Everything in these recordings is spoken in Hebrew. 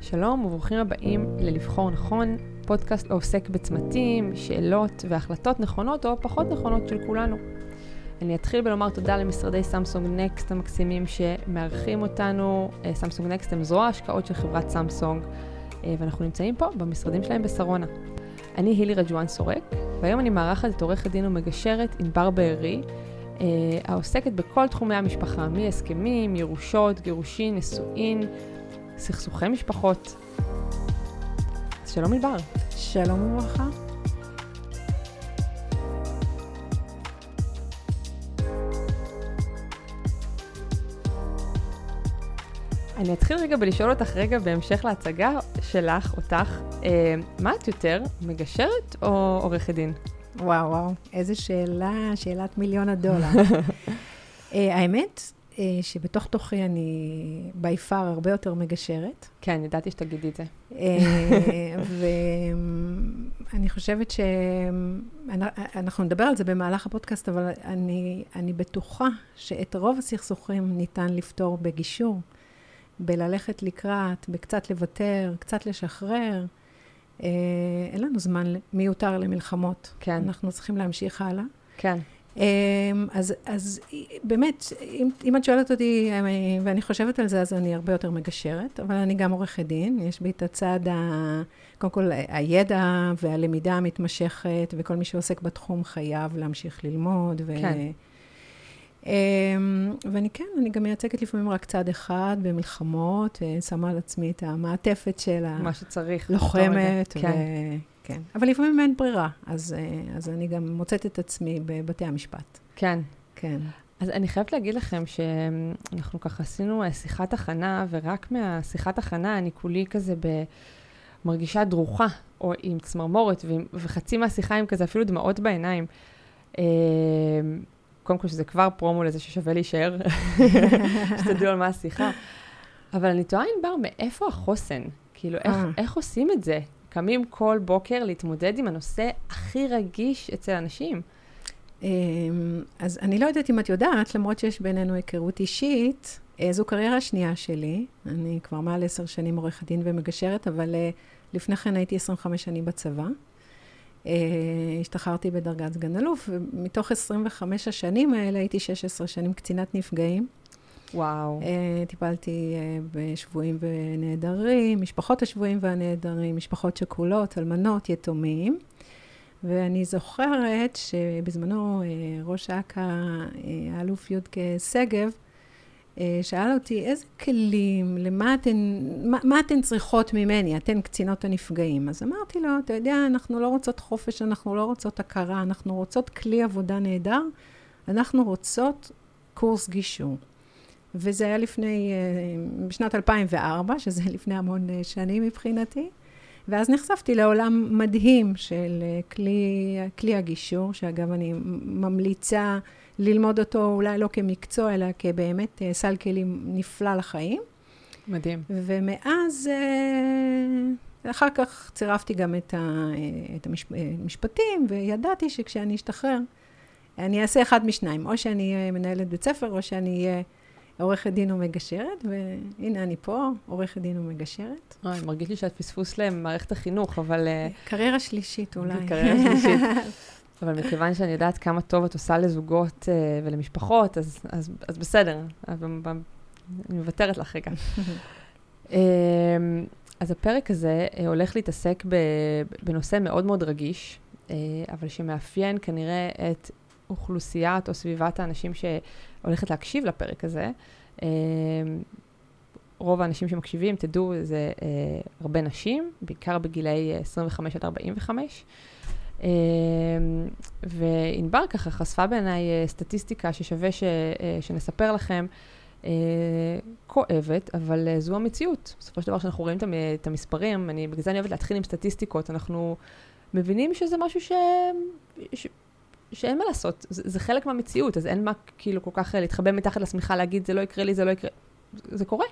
שלום וברוכים הבאים ללבחור נכון, פודקאסט העוסק בצמתים, שאלות והחלטות נכונות או פחות נכונות של כולנו. אני אתחיל בלומר תודה למשרדי Samsung Next המקסימים שמארחים אותנו. אה, Samsung Next הם זרוע השקעות של חברת סמסונג, אה, ואנחנו נמצאים פה במשרדים שלהם בשרונה. אני הילי רג'ואן סורק, והיום אני מארחת את עורכת דין ומגשרת ענבר בארי, אה, העוסקת בכל תחומי המשפחה, מהסכמים, ירושות, גירושין, נישואין, סכסוכי משפחות. שלום ענבר. שלום וברכה. אני אתחיל רגע בלשאול אותך רגע בהמשך להצגה שלך, אותך, אה, מה את יותר, מגשרת או עורכת דין? וואו, וואו, איזה שאלה, שאלת מיליון הדולר. אה, האמת, שבתוך תוכי אני בי פאר הרבה יותר מגשרת. כן, ידעתי שתגידי את זה. אה, ואני חושבת שאנחנו נדבר על זה במהלך הפודקאסט, אבל אני, אני בטוחה שאת רוב הסכסוכים ניתן לפתור בגישור, בללכת לקראת, בקצת לוותר, קצת לשחרר. אה, אין לנו זמן מיותר למלחמות. כן. אנחנו צריכים להמשיך הלאה. כן. אמ, אז, אז באמת, אם, אם את שואלת אותי, אמ, ואני חושבת על זה, אז אני הרבה יותר מגשרת, אבל אני גם עורכת דין, יש בי את הצד, ה, קודם כל, הידע והלמידה המתמשכת, וכל מי שעוסק בתחום חייב להמשיך ללמוד. ו... כן. אמ, ואני כן, אני גם מייצגת לפעמים רק צד אחד במלחמות, אה, שמה על עצמי את המעטפת של ה... מה שצריך. לוחמת. כן. כן. אבל לפעמים אין ברירה, אז, אה, אז אני גם מוצאת את עצמי בבתי המשפט. כן. כן. אז אני חייבת להגיד לכם שאנחנו ככה עשינו אה, שיחת הכנה, ורק מהשיחת הכנה אני כולי כזה ב... מרגישה דרוכה, או עם צמרמורת, ועם, וחצי מהשיחה עם כזה אפילו דמעות בעיניים. אה, קודם כל שזה כבר פרומו לזה ששווה להישאר, שתדעו על מה השיחה. אבל אני תוהה, ענבר, מאיפה החוסן? כאילו, איך, איך עושים את זה? קמים כל בוקר להתמודד עם הנושא הכי רגיש אצל אנשים. אמ, אז אני לא יודעת אם את יודעת, למרות שיש בינינו היכרות אישית, אה, זו קריירה שנייה שלי. אני כבר מעל עשר שנים עורכת דין ומגשרת, אבל אה, לפני כן הייתי 25 שנים בצבא. אה, השתחררתי בדרגת סגן אלוף, ומתוך 25 השנים האלה הייתי 16 שנים קצינת נפגעים. וואו. Uh, טיפלתי uh, בשבויים ונעדרים, משפחות השבויים והנעדרים, משפחות שכולות, אלמנות, יתומים. ואני זוכרת שבזמנו uh, ראש אכ"א, האלוף יודקה שגב, uh, שאל אותי, איזה כלים, למה אתן, מה, מה אתן צריכות ממני, אתן קצינות הנפגעים? אז אמרתי לו, אתה יודע, אנחנו לא רוצות חופש, אנחנו לא רוצות הכרה, אנחנו רוצות כלי עבודה נהדר, אנחנו רוצות קורס גישור. וזה היה לפני, אה, בשנת 2004, שזה לפני המון אה, שנים מבחינתי. ואז נחשפתי לעולם מדהים של אה, כלי, כלי הגישור, שאגב, אני ממליצה ללמוד אותו אולי לא כמקצוע, אלא כבאמת סל כלים נפלא לחיים. מדהים. ומאז, אחר כך צירפתי גם את, ה, את המשפטים, וידעתי שכשאני אשתחרר, אני אעשה אחד משניים, או שאני אהיה מנהלת בית ספר, או שאני אהיה... עורכת דין ומגשרת, והנה אני פה, עורכת דין ומגשרת. אוי, מרגיש לי שאת פספוס למערכת החינוך, אבל... אה, קריירה שלישית אולי. קריירה שלישית. אבל מכיוון שאני יודעת כמה טוב את עושה לזוגות uh, ולמשפחות, אז, אז, אז בסדר, אני מוותרת לך רגע. um, אז הפרק הזה uh, הולך להתעסק בנושא מאוד מאוד רגיש, uh, אבל שמאפיין כנראה את אוכלוסיית או סביבת האנשים שהולכת להקשיב לפרק הזה. אה, רוב האנשים שמקשיבים, תדעו, זה אה, הרבה נשים, בעיקר בגילאי 25 עד 45. אה, וענבר ככה חשפה בעיניי סטטיסטיקה ששווה ש, שנספר לכם, כואבת, אבל זו המציאות. בסופו של דבר, כשאנחנו רואים את המספרים, אני, בגלל זה אני אוהבת להתחיל עם סטטיסטיקות, אנחנו מבינים שזה משהו ש... ש... שאין מה לעשות, זה, זה חלק מהמציאות, אז אין מה כאילו כל כך להתחבא מתחת לשמיכה, להגיד זה לא יקרה לי, זה לא יקרה, זה קורה.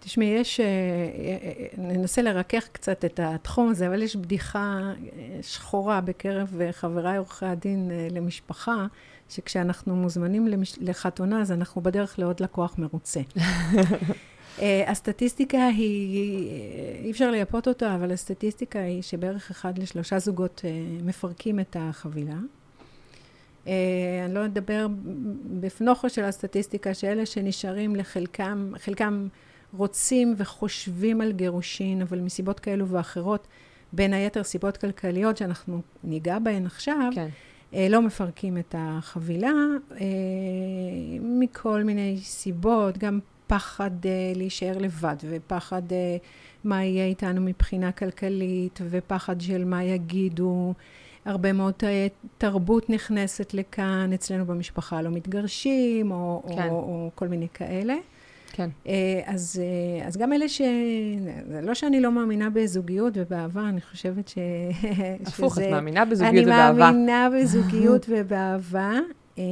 תשמעי, יש, אה, אה, ננסה לרכך קצת את התחום הזה, אבל יש בדיחה אה, שחורה בקרב חבריי עורכי הדין למשפחה, שכשאנחנו מוזמנים למש... לחתונה, אז אנחנו בדרך לעוד לקוח מרוצה. אה, הסטטיסטיקה היא, אי אפשר לייפות אותה, אבל הסטטיסטיקה היא שבערך אחד לשלושה זוגות אה, מפרקים את החבילה. אני לא אדבר בפנוכו של הסטטיסטיקה, שאלה שנשארים לחלקם, חלקם רוצים וחושבים על גירושין, אבל מסיבות כאלו ואחרות, בין היתר סיבות כלכליות שאנחנו ניגע בהן עכשיו, כן. לא מפרקים את החבילה מכל מיני סיבות, גם פחד להישאר לבד, ופחד מה יהיה איתנו מבחינה כלכלית, ופחד של מה יגידו. הרבה מאוד uh, תרבות נכנסת לכאן, אצלנו במשפחה לא מתגרשים, או, כן. או, או כל מיני כאלה. כן. Uh, אז, uh, אז גם אלה ש... לא שאני לא מאמינה בזוגיות ובאהבה, אני חושבת ש... הפוך, שזה... את מאמינה בזוגיות ובאהבה. אני מאמינה בזוגיות ובאהבה. אה,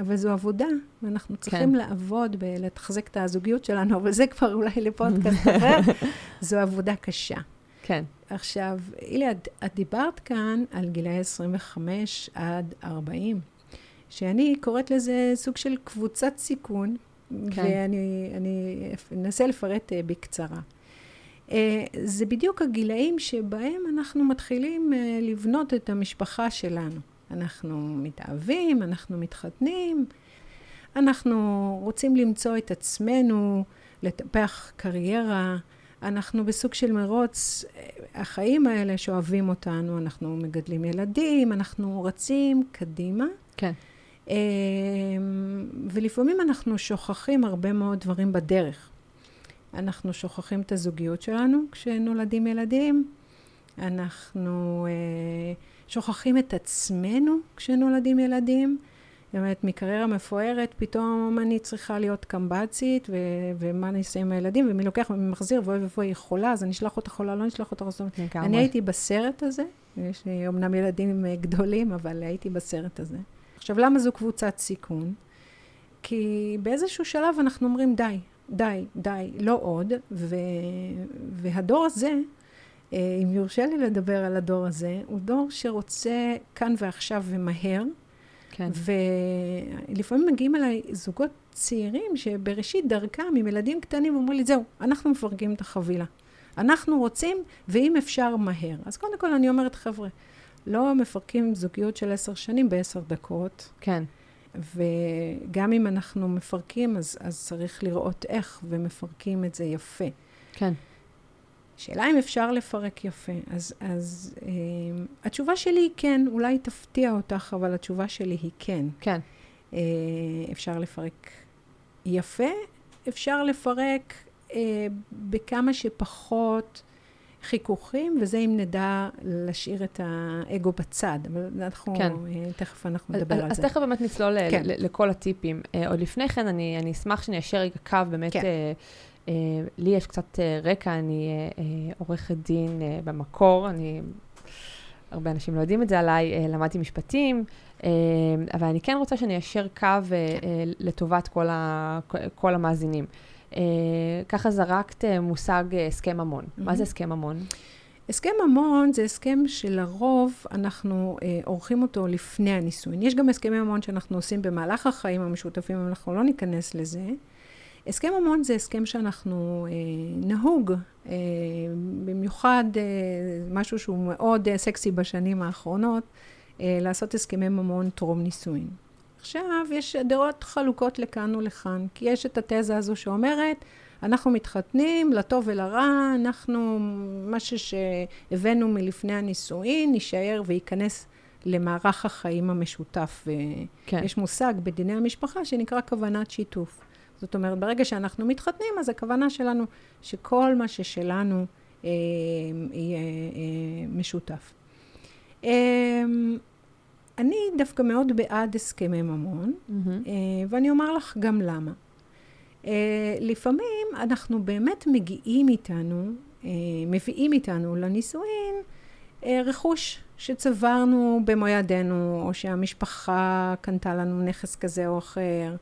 אבל זו עבודה, ואנחנו צריכים כן. לעבוד בלתחזק את הזוגיות שלנו, אבל זה כבר אולי לפודקאסט אחר. זו עבודה קשה. כן. עכשיו, אילי, את, את דיברת כאן על גילאי 25 עד 40, שאני קוראת לזה סוג של קבוצת סיכון, כן. ואני אנסה לפרט uh, בקצרה. Uh, זה בדיוק הגילאים שבהם אנחנו מתחילים uh, לבנות את המשפחה שלנו. אנחנו מתאהבים, אנחנו מתחתנים, אנחנו רוצים למצוא את עצמנו, לטפח קריירה, אנחנו בסוג של מרוץ, החיים האלה שאוהבים אותנו, אנחנו מגדלים ילדים, אנחנו רצים קדימה. כן. אמ, ולפעמים אנחנו שוכחים הרבה מאוד דברים בדרך. אנחנו שוכחים את הזוגיות שלנו כשנולדים ילדים, אנחנו... אה, שוכחים את עצמנו כשנולדים ילדים. אומרת, מקריירה מפוארת, פתאום אני צריכה להיות קמב"צית, ו- ומה אני אעשה עם הילדים, ומי לוקח ומי מחזיר, ואוי ואבוי היא חולה, אז אני אשלח אותה חולה, לא אשלח אותה חולה. אני הייתי בסרט הזה, יש לי אמנם ילדים גדולים, אבל הייתי בסרט הזה. עכשיו, למה זו קבוצת סיכון? כי באיזשהו שלב אנחנו אומרים, די, די, די, לא עוד, ו- והדור הזה, אה, אם יורשה לי לדבר על הדור הזה, הוא דור שרוצה כאן ועכשיו ומהר. כן. ולפעמים מגיעים אליי זוגות צעירים שבראשית דרכם, עם ילדים קטנים, אומרים לי, זהו, אנחנו מפרקים את החבילה. אנחנו רוצים, ואם אפשר, מהר. אז קודם כל אני אומרת, חבר'ה, לא מפרקים זוגיות של עשר שנים בעשר דקות. כן. וגם אם אנחנו מפרקים, אז, אז צריך לראות איך, ומפרקים את זה יפה. כן. שאלה אם אפשר לפרק יפה. אז, אז אה, התשובה שלי היא כן, אולי תפתיע אותך, אבל התשובה שלי היא כן. כן. אה, אפשר לפרק יפה, אפשר לפרק אה, בכמה שפחות חיכוכים, וזה אם נדע להשאיר את האגו בצד. אבל אנחנו, כן. אה, תכף אנחנו נדבר אז, על אז זה. אז תכף באמת נצלול כן. לכל הטיפים. אה, עוד לפני כן, אני, אני אשמח שאני אשאר רגע קו באמת. כן. אה, לי יש קצת uh, רקע, אני uh, עורכת דין במקור, אני, הרבה אנשים לא יודעים את זה עליי, למדתי משפטים, אבל אני כן רוצה שאני איישר קו לטובת כל, ה, כל המאזינים. ככה זרקת מושג הסכם ממון. Mm-hmm. מה זה הסכם ממון? הסכם ממון זה הסכם שלרוב אנחנו אה, עורכים אותו לפני הנישואין. יש גם הסכמי ממון שאנחנו עושים במהלך החיים המשותפים, אבל אנחנו לא ניכנס לזה. הסכם ממון זה הסכם שאנחנו אה, נהוג, אה, במיוחד אה, משהו שהוא מאוד אה, סקסי בשנים האחרונות, אה, לעשות הסכמי ממון טרום נישואין. עכשיו, יש דעות חלוקות לכאן ולכאן, כי יש את התזה הזו שאומרת, אנחנו מתחתנים, לטוב ולרע, אנחנו, משהו שהבאנו מלפני הנישואין, נישאר וייכנס למערך החיים המשותף. כן. ויש מושג בדיני המשפחה שנקרא כוונת שיתוף. זאת אומרת, ברגע שאנחנו מתחתנים, אז הכוונה שלנו שכל מה ששלנו אה, יהיה אה, משותף. אה, אני דווקא מאוד בעד הסכמי ממון, mm-hmm. אה, ואני אומר לך גם למה. אה, לפעמים אנחנו באמת מגיעים איתנו, אה, מביאים איתנו לנישואין אה, רכוש שצברנו במו ידינו, או שהמשפחה קנתה לנו נכס כזה או אחר.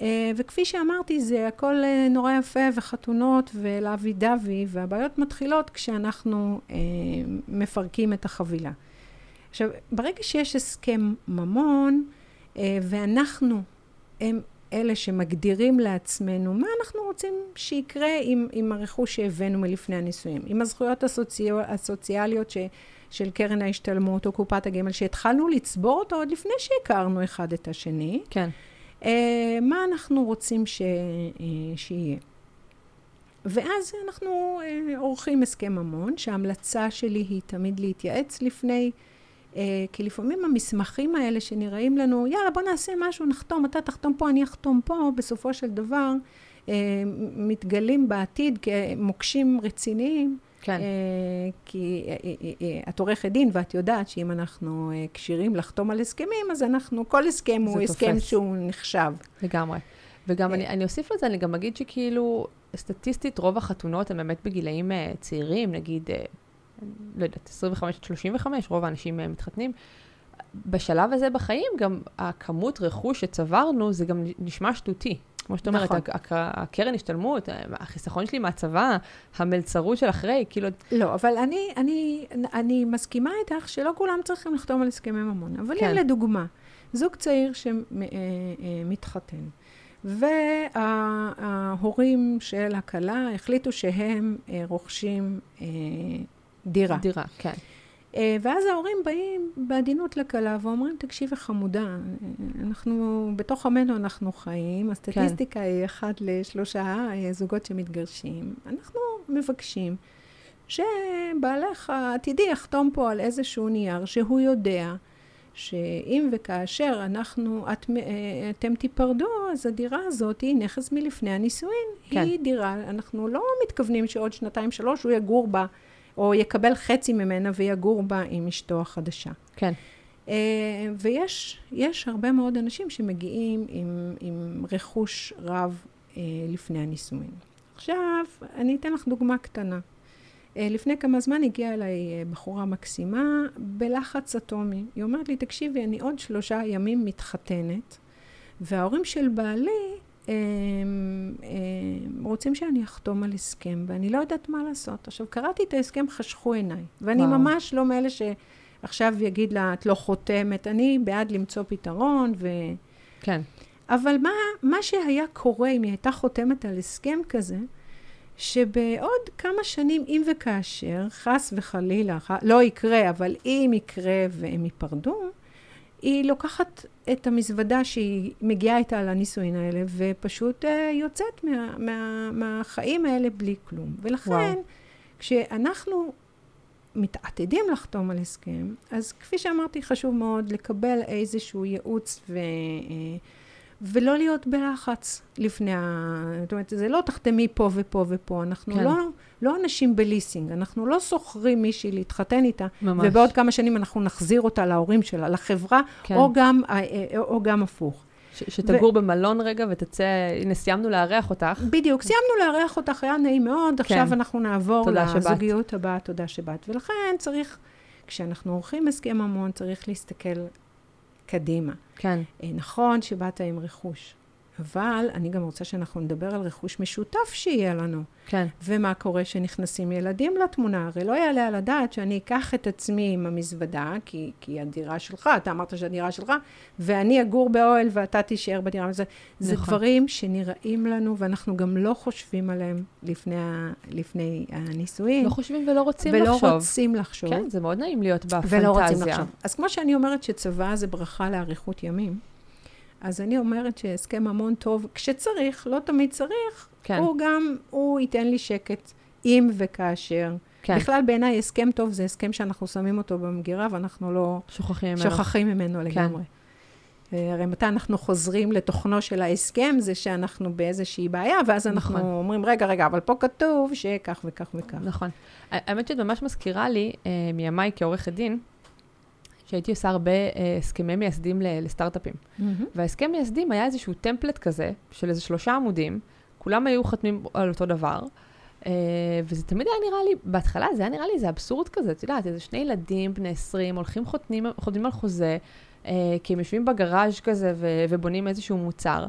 אה, וכפי שאמרתי, זה הכל אה, נורא יפה וחתונות ולאבי דווי, והבעיות מתחילות כשאנחנו אה, מפרקים את החבילה. עכשיו, ברגע שיש הסכם ממון, ואנחנו, הם, אלה שמגדירים לעצמנו מה אנחנו רוצים שיקרה עם, עם הרכוש שהבאנו מלפני הנישואים, עם הזכויות הסוציאל, הסוציאליות ש, של קרן ההשתלמות או קופת הגמל, שהתחלנו לצבור אותו עוד לפני שהכרנו אחד את השני. כן. אה, מה אנחנו רוצים ש, אה, שיהיה. ואז אנחנו אה, עורכים הסכם ממון, שההמלצה שלי היא תמיד להתייעץ לפני, כי לפעמים המסמכים האלה שנראים לנו, יאללה בוא נעשה משהו, נחתום, אתה תחתום פה, אני אחתום פה, בסופו של דבר מתגלים בעתיד כמוקשים רציניים. כן. כי את עורכת דין ואת יודעת שאם אנחנו כשירים לחתום על הסכמים, אז אנחנו, כל הסכם הוא תופס. הסכם שהוא נחשב. לגמרי. וגם אני, אני אוסיף לזה, אני גם אגיד שכאילו, סטטיסטית רוב החתונות הן באמת בגילאים uh, צעירים, נגיד, uh, לא יודעת, 25 עד 35, רוב האנשים uh, מתחתנים. בשלב הזה בחיים, גם הכמות רכוש שצברנו, זה גם נשמע שטותי. כמו שאת אומרת, נכון. הקרן השתלמות, החיסכון שלי מהצבא, המלצרות של אחרי, כאילו... לא, אבל אני, אני, אני מסכימה איתך שלא כולם צריכים לחתום על הסכמי ממון. אבל כן. הנה לדוגמה, זוג צעיר שמתחתן. וההורים של הכלה החליטו שהם אה, רוכשים אה, דירה. דירה, כן. אה, ואז ההורים באים בעדינות לכלה ואומרים, תקשיבי חמודה, אנחנו, בתוך עמנו אנחנו חיים, הסטטיסטיקה כן. היא אחת לשלושה זוגות שמתגרשים. אנחנו מבקשים שבעלך העתידי יחתום פה על איזשהו נייר שהוא יודע שאם וכאשר אנחנו, את, אה, אתם תיפרדו, אז הדירה הזאת היא נכס מלפני הנישואין. כן. היא דירה, אנחנו לא מתכוונים שעוד שנתיים, שלוש הוא יגור בה, או יקבל חצי ממנה ויגור בה עם אשתו החדשה. כן. Uh, ויש הרבה מאוד אנשים שמגיעים עם, עם רכוש רב uh, לפני הנישואין. עכשיו, אני אתן לך דוגמה קטנה. אה, לפני כמה זמן הגיעה אליי בחורה מקסימה בלחץ אטומי. היא אומרת לי, תקשיבי, אני עוד שלושה ימים מתחתנת, וההורים של בעלי רוצים שאני אחתום על הסכם, ואני לא יודעת מה לעשות. עכשיו, קראתי את ההסכם, חשכו עיניי, ואני וואו. ממש לא מאלה שעכשיו יגיד לה, את לא חותמת, אני בעד למצוא פתרון, ו... כן. אבל מה, מה שהיה קורה אם היא הייתה חותמת על הסכם כזה, שבעוד כמה שנים, אם וכאשר, חס וחלילה, לא יקרה, אבל אם יקרה והם ייפרדו, היא לוקחת את המזוודה שהיא מגיעה איתה לנישואין האלה, ופשוט uh, יוצאת מה, מה, מהחיים האלה בלי כלום. ולכן, וואו. כשאנחנו מתעתדים לחתום על הסכם, אז כפי שאמרתי, חשוב מאוד לקבל איזשהו ייעוץ ו... Uh, ולא להיות בלחץ לפני ה... זאת אומרת, זה לא תחתמי פה ופה ופה. אנחנו כן. לא, לא אנשים בליסינג, אנחנו לא שוכרים מישהי להתחתן איתה, ממש. ובעוד כמה שנים אנחנו נחזיר אותה להורים שלה, לחברה, כן. או, גם, אה, אה, או גם הפוך. ש- שתגור ו... במלון רגע ותצא, הנה, סיימנו לארח אותך. בדיוק, סיימנו לארח אותך, היה נעים מאוד, כן. עכשיו אנחנו נעבור לזוגיות. הבאה, תודה שבאת. ולכן צריך, כשאנחנו עורכים הסכם ממון, צריך להסתכל קדימה. כן. אה, נכון שבאת עם רכוש, אבל אני גם רוצה שאנחנו נדבר על רכוש משותף שיהיה לנו. כן. ומה קורה שנכנסים ילדים לתמונה. הרי לא יעלה על הדעת שאני אקח את עצמי עם המזוודה, כי, כי הדירה שלך, אתה אמרת שהדירה שלך, ואני אגור באוהל ואתה תישאר בדירה. זה, זה נכון. דברים שנראים לנו, ואנחנו גם לא חושבים עליהם לפני, ה, לפני הנישואין. לא חושבים ולא רוצים ולא לחשוב. ולא רוצים לחשוב. כן, זה מאוד נעים להיות בפנטזיה. ולא רוצים לחשוב. אז כמו שאני אומרת שצבא זה ברכה לאריכות ימים, אז אני אומרת שהסכם ממון טוב, כשצריך, לא תמיד צריך, כן. הוא גם, הוא ייתן לי שקט, אם וכאשר. כן. בכלל, בעיניי, הסכם טוב זה הסכם שאנחנו שמים אותו במגירה, ואנחנו לא... שוכחים ממנו. שוכחים ממנו כן. לגמרי. אה, הרי מתי אנחנו חוזרים לתוכנו של ההסכם, זה שאנחנו באיזושהי בעיה, ואז אנחנו נכון. אומרים, רגע, רגע, אבל פה כתוב שכך וכך וכך. נכון. האמת שאת ממש מזכירה לי, אה, מימיי כעורכת דין, שהייתי עושה הרבה אה, הסכמי מייסדים לסטארט-אפים. Mm-hmm. וההסכם מייסדים היה איזשהו טמפלט כזה, של איזה שלושה עמודים, כולם היו חתמים על אותו דבר, אה, וזה תמיד היה נראה לי, בהתחלה זה היה נראה לי איזה אבסורד כזה, את יודעת, איזה שני ילדים בני 20, הולכים חותמים, חותמים על חוזה, אה, כי הם יושבים בגראז' כזה ו- ובונים איזשהו מוצר.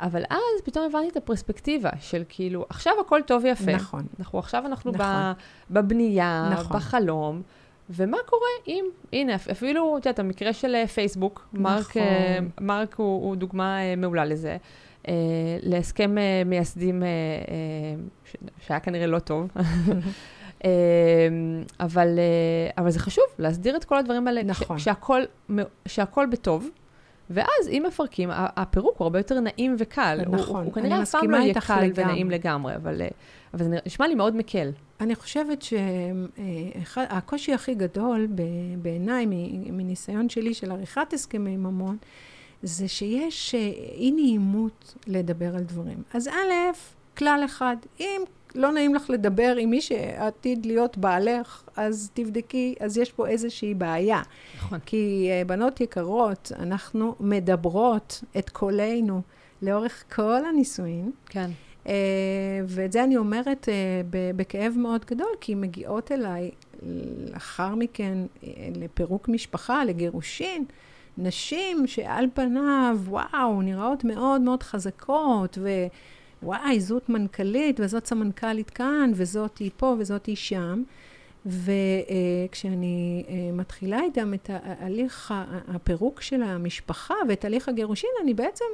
אבל אז פתאום הבנתי את הפרספקטיבה של כאילו, עכשיו הכל טוב ויפה. נכון. אנחנו עכשיו אנחנו נכון. בבנייה, נכון. בחלום. ומה קורה אם, הנה, אפילו, את יודעת, המקרה של אה, פייסבוק, נכון. מרק, מרק הוא, הוא דוגמה מעולה לזה. אה, להסכם אה, מייסדים אה, אה, שהיה כנראה לא טוב. אה, אבל, אה, אבל זה חשוב, להסדיר את כל הדברים האלה, נכון. ש- שהכל, שהכל בטוב. ואז אם מפרקים, הפירוק הוא הרבה יותר נעים וקל. נכון, הוא, הוא כנראה אף פעם לא יהיה קל לגמרי. ונעים לגמרי, אבל, אה, אבל זה נשמע לי מאוד מקל. אני חושבת שהקושי הכי גדול בעיניי, מניסיון שלי של עריכת הסכמי ממון, זה שיש אה, אי נעימות לדבר על דברים. אז א', כלל אחד, אם לא נעים לך לדבר עם מי שעתיד להיות בעלך, אז תבדקי, אז יש פה איזושהי בעיה. נכון. כי אה, בנות יקרות, אנחנו מדברות את קולנו לאורך כל הנישואין. כן. Uh, ואת זה אני אומרת uh, בכאב מאוד גדול, כי מגיעות אליי לאחר מכן uh, לפירוק משפחה, לגירושין, נשים שעל פניו, וואו, נראות מאוד מאוד חזקות, ווואי, זאת מנכ"לית, וזאת סמנכ"לית כאן, וזאת היא פה, וזאת היא שם. וכשאני uh, מתחילה איתם את הליך הפירוק של המשפחה ואת הליך הגירושין, אני בעצם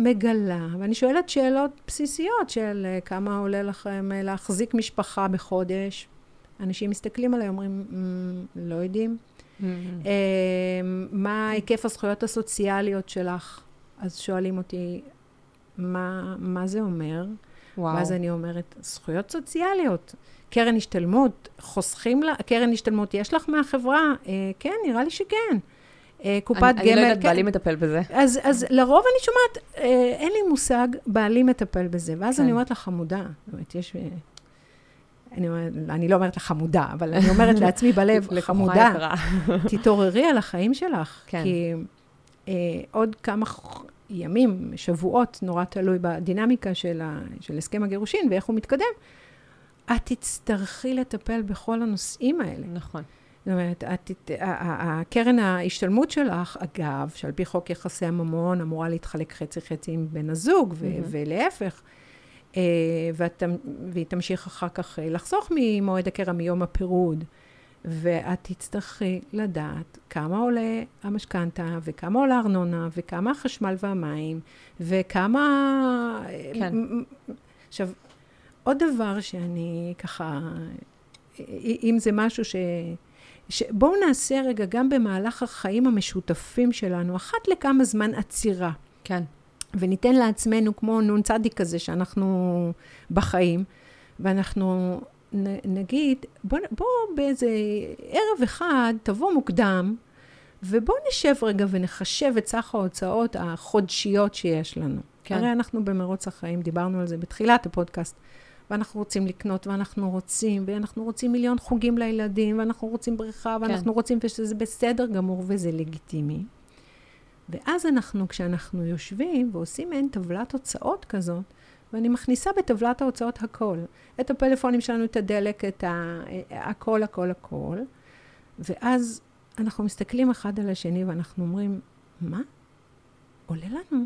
מגלה, ואני שואלת שאלות בסיסיות של אה, כמה עולה לכם אה, להחזיק משפחה בחודש. אנשים מסתכלים עליי, אומרים, "מ, לא יודעים. Mm. אה, מה היקף הזכויות הסוציאליות שלך? אז שואלים אותי, מה, מה זה אומר? וואו. ואז אני אומרת, זכויות סוציאליות. קרן השתלמות, חוסכים לה, קרן השתלמות יש לך מהחברה? אה, כן, נראה לי שכן. אה, קופת אני, גמל, אני לא יודעת, כן. בעלי מטפל בזה. אז, אז לרוב אני שומעת, אה, אין לי מושג, בעלי מטפל בזה. ואז כן. אני אומרת לה, חמודה. זאת אומרת, יש... אה, אני, אומרת, אני לא אומרת לה חמודה, אבל אני אומרת לעצמי בלב, חמודה. תתעוררי על החיים שלך. כן. כי אה, עוד כמה ימים, שבועות, נורא תלוי בדינמיקה של, ה, של הסכם הגירושין ואיך הוא מתקדם, את תצטרכי לטפל בכל הנושאים האלה. נכון. זאת אומרת, את, הקרן ההשתלמות שלך, אגב, שעל פי חוק יחסי הממון אמורה להתחלק חצי-חצי עם בן הזוג, ו- מהמם. ולהפך, אה, ואת, והיא תמשיך אחר כך אה, לחסוך ממועד הקרע מיום הפירוד, ואת תצטרכי לדעת כמה עולה המשכנתה, וכמה עולה הארנונה, וכמה החשמל והמים, וכמה... כן. עכשיו, עוד דבר שאני ככה, אם זה משהו ש... ש... בואו נעשה רגע גם במהלך החיים המשותפים שלנו, אחת לכמה זמן עצירה, כן. וניתן לעצמנו כמו נ"צ כזה שאנחנו בחיים, ואנחנו. נגיד, בואו בוא באיזה ערב אחד, תבוא מוקדם, ובואו נשב רגע ונחשב את סך ההוצאות החודשיות שיש לנו. כן. הרי אנחנו במרוץ החיים, דיברנו על זה בתחילת הפודקאסט. ואנחנו רוצים לקנות, ואנחנו רוצים, ואנחנו רוצים מיליון חוגים לילדים, ואנחנו רוצים בריכה, ואנחנו כן. רוצים, ושזה בסדר גמור וזה לגיטימי. ואז אנחנו, כשאנחנו יושבים ועושים מעין טבלת הוצאות כזאת, ואני מכניסה בטבלת ההוצאות הכל. את הפלאפונים שלנו, את הדלק, את ה... הכל, הכל, הכל. ואז אנחנו מסתכלים אחד על השני ואנחנו אומרים, מה? עולה לנו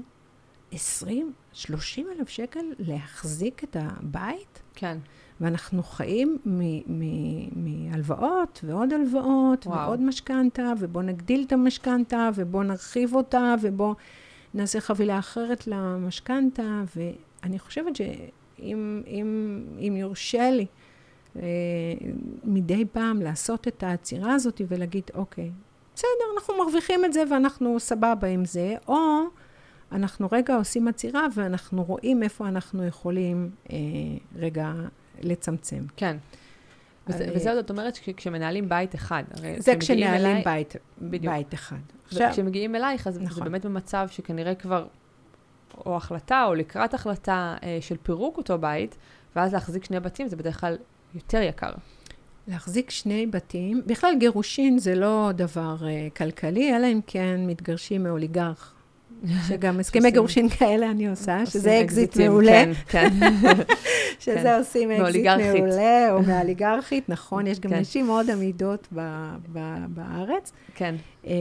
20, 30 אלף שקל להחזיק את הבית? כן. ואנחנו חיים מהלוואות ועוד הלוואות וואו. ועוד משכנתה, ובואו נגדיל את המשכנתה, ובואו נרחיב אותה, ובואו נעשה חבילה אחרת למשכנתה, ואני חושבת שאם אם, אם יורשה לי אה, מדי פעם לעשות את העצירה הזאת ולהגיד, אוקיי, בסדר, אנחנו מרוויחים את זה ואנחנו סבבה עם זה, או אנחנו רגע עושים עצירה ואנחנו רואים איפה אנחנו יכולים אה, רגע לצמצם. כן. וזה, אני- וזה עוד את אומרת שכ- כשמנהלים בית אחד. זה כשמגיעים כשנהלים אליי- בית, בדיוק. בית אחד. עכשיו, וכשמגיעים אלייך, אז זה נכון. באמת במצב שכנראה כבר, או החלטה, או לקראת החלטה אה, של פירוק אותו בית, ואז להחזיק שני בתים זה בדרך כלל יותר יקר. להחזיק שני בתים, בכלל גירושין זה לא דבר אה, כלכלי, אלא אם כן מתגרשים מאוליגרך. שגם הסכמי גירושין כאלה אני עושה, שזה אקזיט אקזיטים, מעולה. כן, כן. שזה כן. עושים אקזיט. מעולה, או מאליגרכית, נכון, יש גם כן. נשים מאוד עמידות ב- ב- בארץ, כן, אה,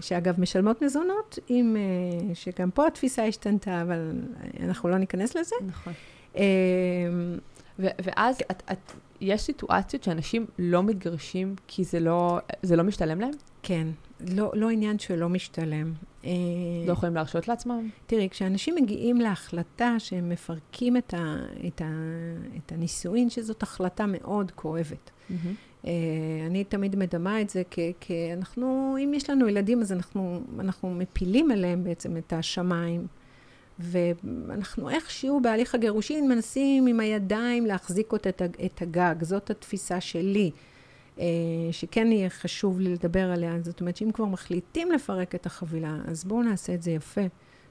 שאגב משלמות מזונות, אה, שגם פה התפיסה השתנתה, אבל אנחנו לא ניכנס לזה. נכון. אה, ו- ואז את, את, יש סיטואציות שאנשים לא מתגרשים כי זה לא, זה לא משתלם להם? כן, לא, לא עניין שלא משתלם. אה, לא יכולים להרשות לעצמם? תראי, כשאנשים מגיעים להחלטה שהם מפרקים את, ה, את, ה, את הנישואין, שזאת החלטה מאוד כואבת. Mm-hmm. אני תמיד מדמה את זה כי אנחנו, אם יש לנו ילדים, אז אנחנו, אנחנו מפילים עליהם בעצם את השמיים. ואנחנו איכשהו בהליך הגירושין מנסים עם הידיים להחזיק את הגג. זאת התפיסה שלי. אה, שכן יהיה חשוב לי לדבר עליה. זאת אומרת שאם כבר מחליטים לפרק את החבילה, אז בואו נעשה את זה יפה.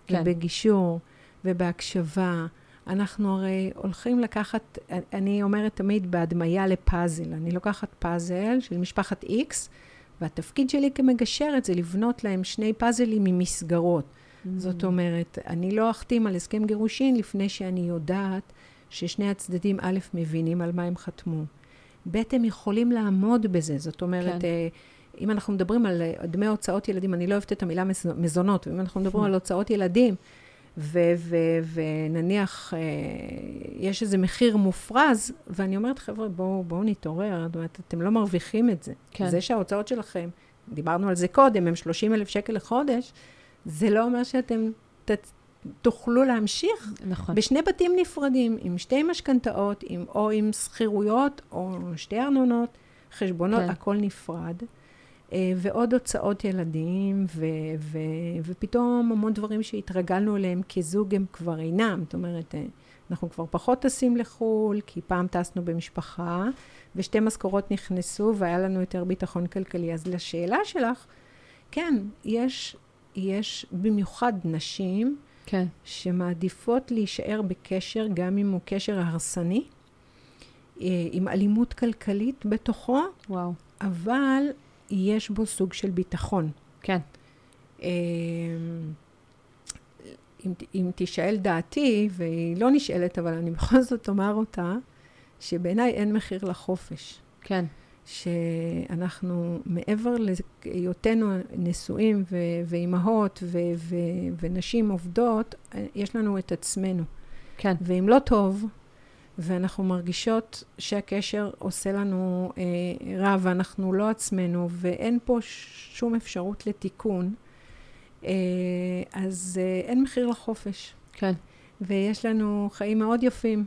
כן. ובגישור, ובהקשבה. אנחנו הרי הולכים לקחת, אני אומרת תמיד בהדמיה לפאזל. אני לוקחת פאזל של משפחת איקס, והתפקיד שלי כמגשרת זה לבנות להם שני פאזלים ממסגרות. Mm-hmm. זאת אומרת, אני לא אחתים על הסכם גירושין לפני שאני יודעת ששני הצדדים, א', מבינים על מה הם חתמו. ב', הם יכולים לעמוד בזה. זאת אומרת, כן. אה, אם אנחנו מדברים על אה, דמי הוצאות ילדים, אני לא אוהבת את המילה מזונות, ואם אנחנו מדברים על הוצאות ילדים, ונניח אה, יש איזה מחיר מופרז, ואני אומרת, חבר'ה, בואו בוא נתעורר, זאת אומרת, אתם לא מרוויחים את זה. כן. זה שההוצאות שלכם, דיברנו על זה קודם, הם 30 אלף שקל לחודש, זה לא אומר שאתם ת- תוכלו להמשיך נכון. בשני בתים נפרדים, עם שתי משכנתאות, או עם שכירויות, או שתי ארנונות, חשבונות, כן. הכל נפרד. אה, ועוד הוצאות ילדים, ו- ו- ופתאום המון דברים שהתרגלנו אליהם כזוג הם כבר אינם. זאת אומרת, אה, אנחנו כבר פחות טסים לחו"ל, כי פעם טסנו במשפחה, ושתי משכורות נכנסו והיה לנו יותר ביטחון כלכלי. אז לשאלה שלך, כן, יש, יש במיוחד נשים כן. שמעדיפות להישאר בקשר, גם אם הוא קשר הרסני, אה, עם אלימות כלכלית בתוכו, וואו. אבל יש בו סוג של ביטחון. כן. אה, אם, אם תשאל דעתי, והיא לא נשאלת, אבל אני בכל זאת אומר אותה, שבעיניי אין מחיר לחופש. כן. שאנחנו, מעבר להיותנו נשואים ו- ואימהות ו- ו- ונשים עובדות, יש לנו את עצמנו. כן. ואם לא טוב, ואנחנו מרגישות שהקשר עושה לנו אה, רע ואנחנו לא עצמנו, ואין פה שום אפשרות לתיקון, אה, אז אה, אין מחיר לחופש. כן. ויש לנו חיים מאוד יפים,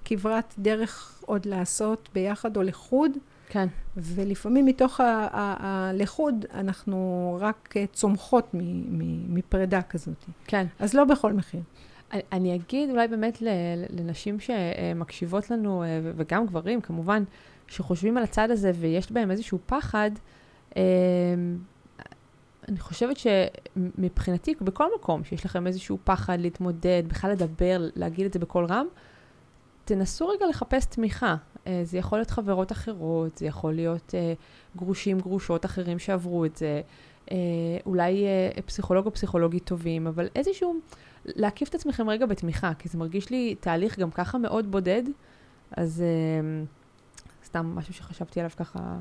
וכברת דרך עוד לעשות ביחד או לחוד. כן. ולפעמים מתוך הלחוד אנחנו רק צומחות מפרידה כזאת. כן. אז לא בכל מחיר. אני אגיד אולי באמת לנשים שמקשיבות לנו, אה, וגם גברים כמובן, שחושבים על הצד הזה ויש בהם איזשהו פחד, אה, אני חושבת שמבחינתי, בכל מקום שיש לכם איזשהו פחד להתמודד, בכלל לדבר, להגיד את זה בקול רם, תנסו רגע לחפש תמיכה. אה, זה יכול להיות חברות אחרות, זה יכול להיות גרושים, גרושות אחרים שעברו את זה, אולי פסיכולוג או פסיכולוגית טובים, אבל איזשהו... להקיף את עצמכם רגע בתמיכה, כי זה מרגיש לי תהליך גם ככה מאוד בודד, אז סתם משהו שחשבתי עליו ככה,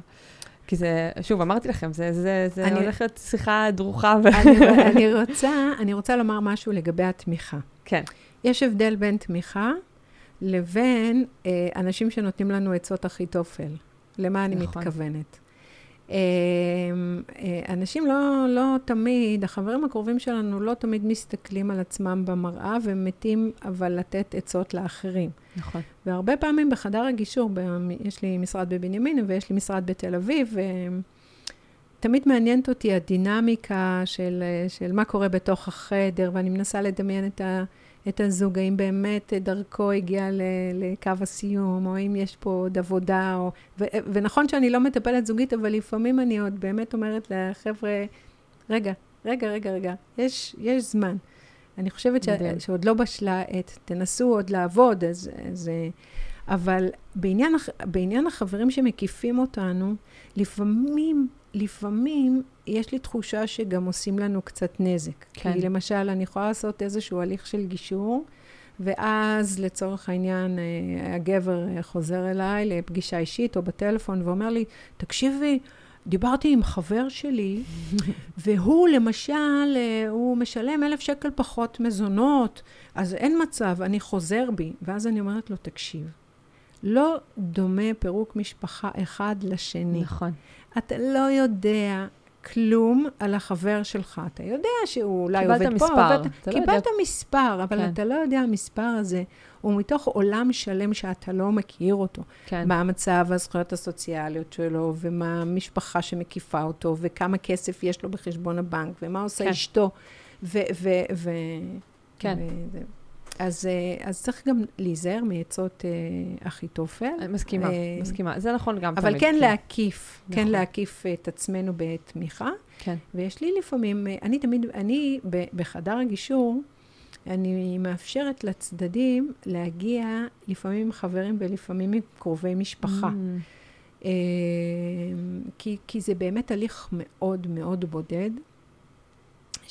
כי זה, שוב, אמרתי לכם, זה, זה, זה אני, הולך להיות שיחה דרוכה. ו... אני, אני, רוצה, אני רוצה לומר משהו לגבי התמיכה. כן. יש הבדל בין תמיכה לבין אה, אנשים שנותנים לנו עצות אחיתופל. למה אני נכון. מתכוונת? אה, אנשים לא, לא תמיד, החברים הקרובים שלנו לא תמיד מסתכלים על עצמם במראה והם מתים אבל לתת עצות לאחרים. נכון. והרבה פעמים בחדר הגישור, ב, יש לי משרד בבנימין ויש לי משרד בתל אביב, תמיד מעניינת אותי הדינמיקה של, של מה קורה בתוך החדר, ואני מנסה לדמיין את ה... את הזוג, האם באמת דרכו הגיע לקו הסיום, או האם יש פה עוד עבודה, או... ו, ונכון שאני לא מטפלת זוגית, אבל לפעמים אני עוד באמת אומרת לחבר'ה, רגע, רגע, רגע, רגע, יש, יש זמן. אני חושבת ש, שעוד לא בשלה עת, תנסו עוד לעבוד, אז... אז אבל בעניין, בעניין החברים שמקיפים אותנו, לפעמים לפעמים יש לי תחושה שגם עושים לנו קצת נזק. כן. כי למשל, אני יכולה לעשות איזשהו הליך של גישור, ואז לצורך העניין אה, הגבר חוזר אליי לפגישה אישית או בטלפון ואומר לי, תקשיבי, דיברתי עם חבר שלי, והוא למשל, אה, הוא משלם אלף שקל פחות מזונות, אז אין מצב, אני חוזר בי. ואז אני אומרת לו, תקשיב, לא דומה פירוק משפחה אחד לשני. נכון. אתה לא יודע כלום על החבר שלך. אתה יודע שהוא אולי עובד קיבלת פה, מספר, עובד... לא קיבלת יודע. מספר, אבל כן. אתה לא יודע המספר הזה הוא מתוך עולם שלם שאתה לא מכיר אותו. כן. מה המצב והזכויות הסוציאליות שלו, ומה המשפחה שמקיפה אותו, וכמה כסף יש לו בחשבון הבנק, ומה עושה כן. אשתו. ו... ו, ו כן. וזה. אז, אה, אז צריך גם להיזהר מעצות אה, אחיתופל. אני מסכימה, אה, מסכימה. זה נכון גם אבל תמיד. כן כי- להקיף, כן נכון. להקיף את עצמנו בתמיכה. כן. ויש לי לפעמים, אה, אני תמיד, אני בחדר הגישור, אני מאפשרת לצדדים להגיע לפעמים עם חברים ולפעמים עם קרובי משפחה. Mm, אה, כי, כי זה באמת הליך מאוד מאוד בודד,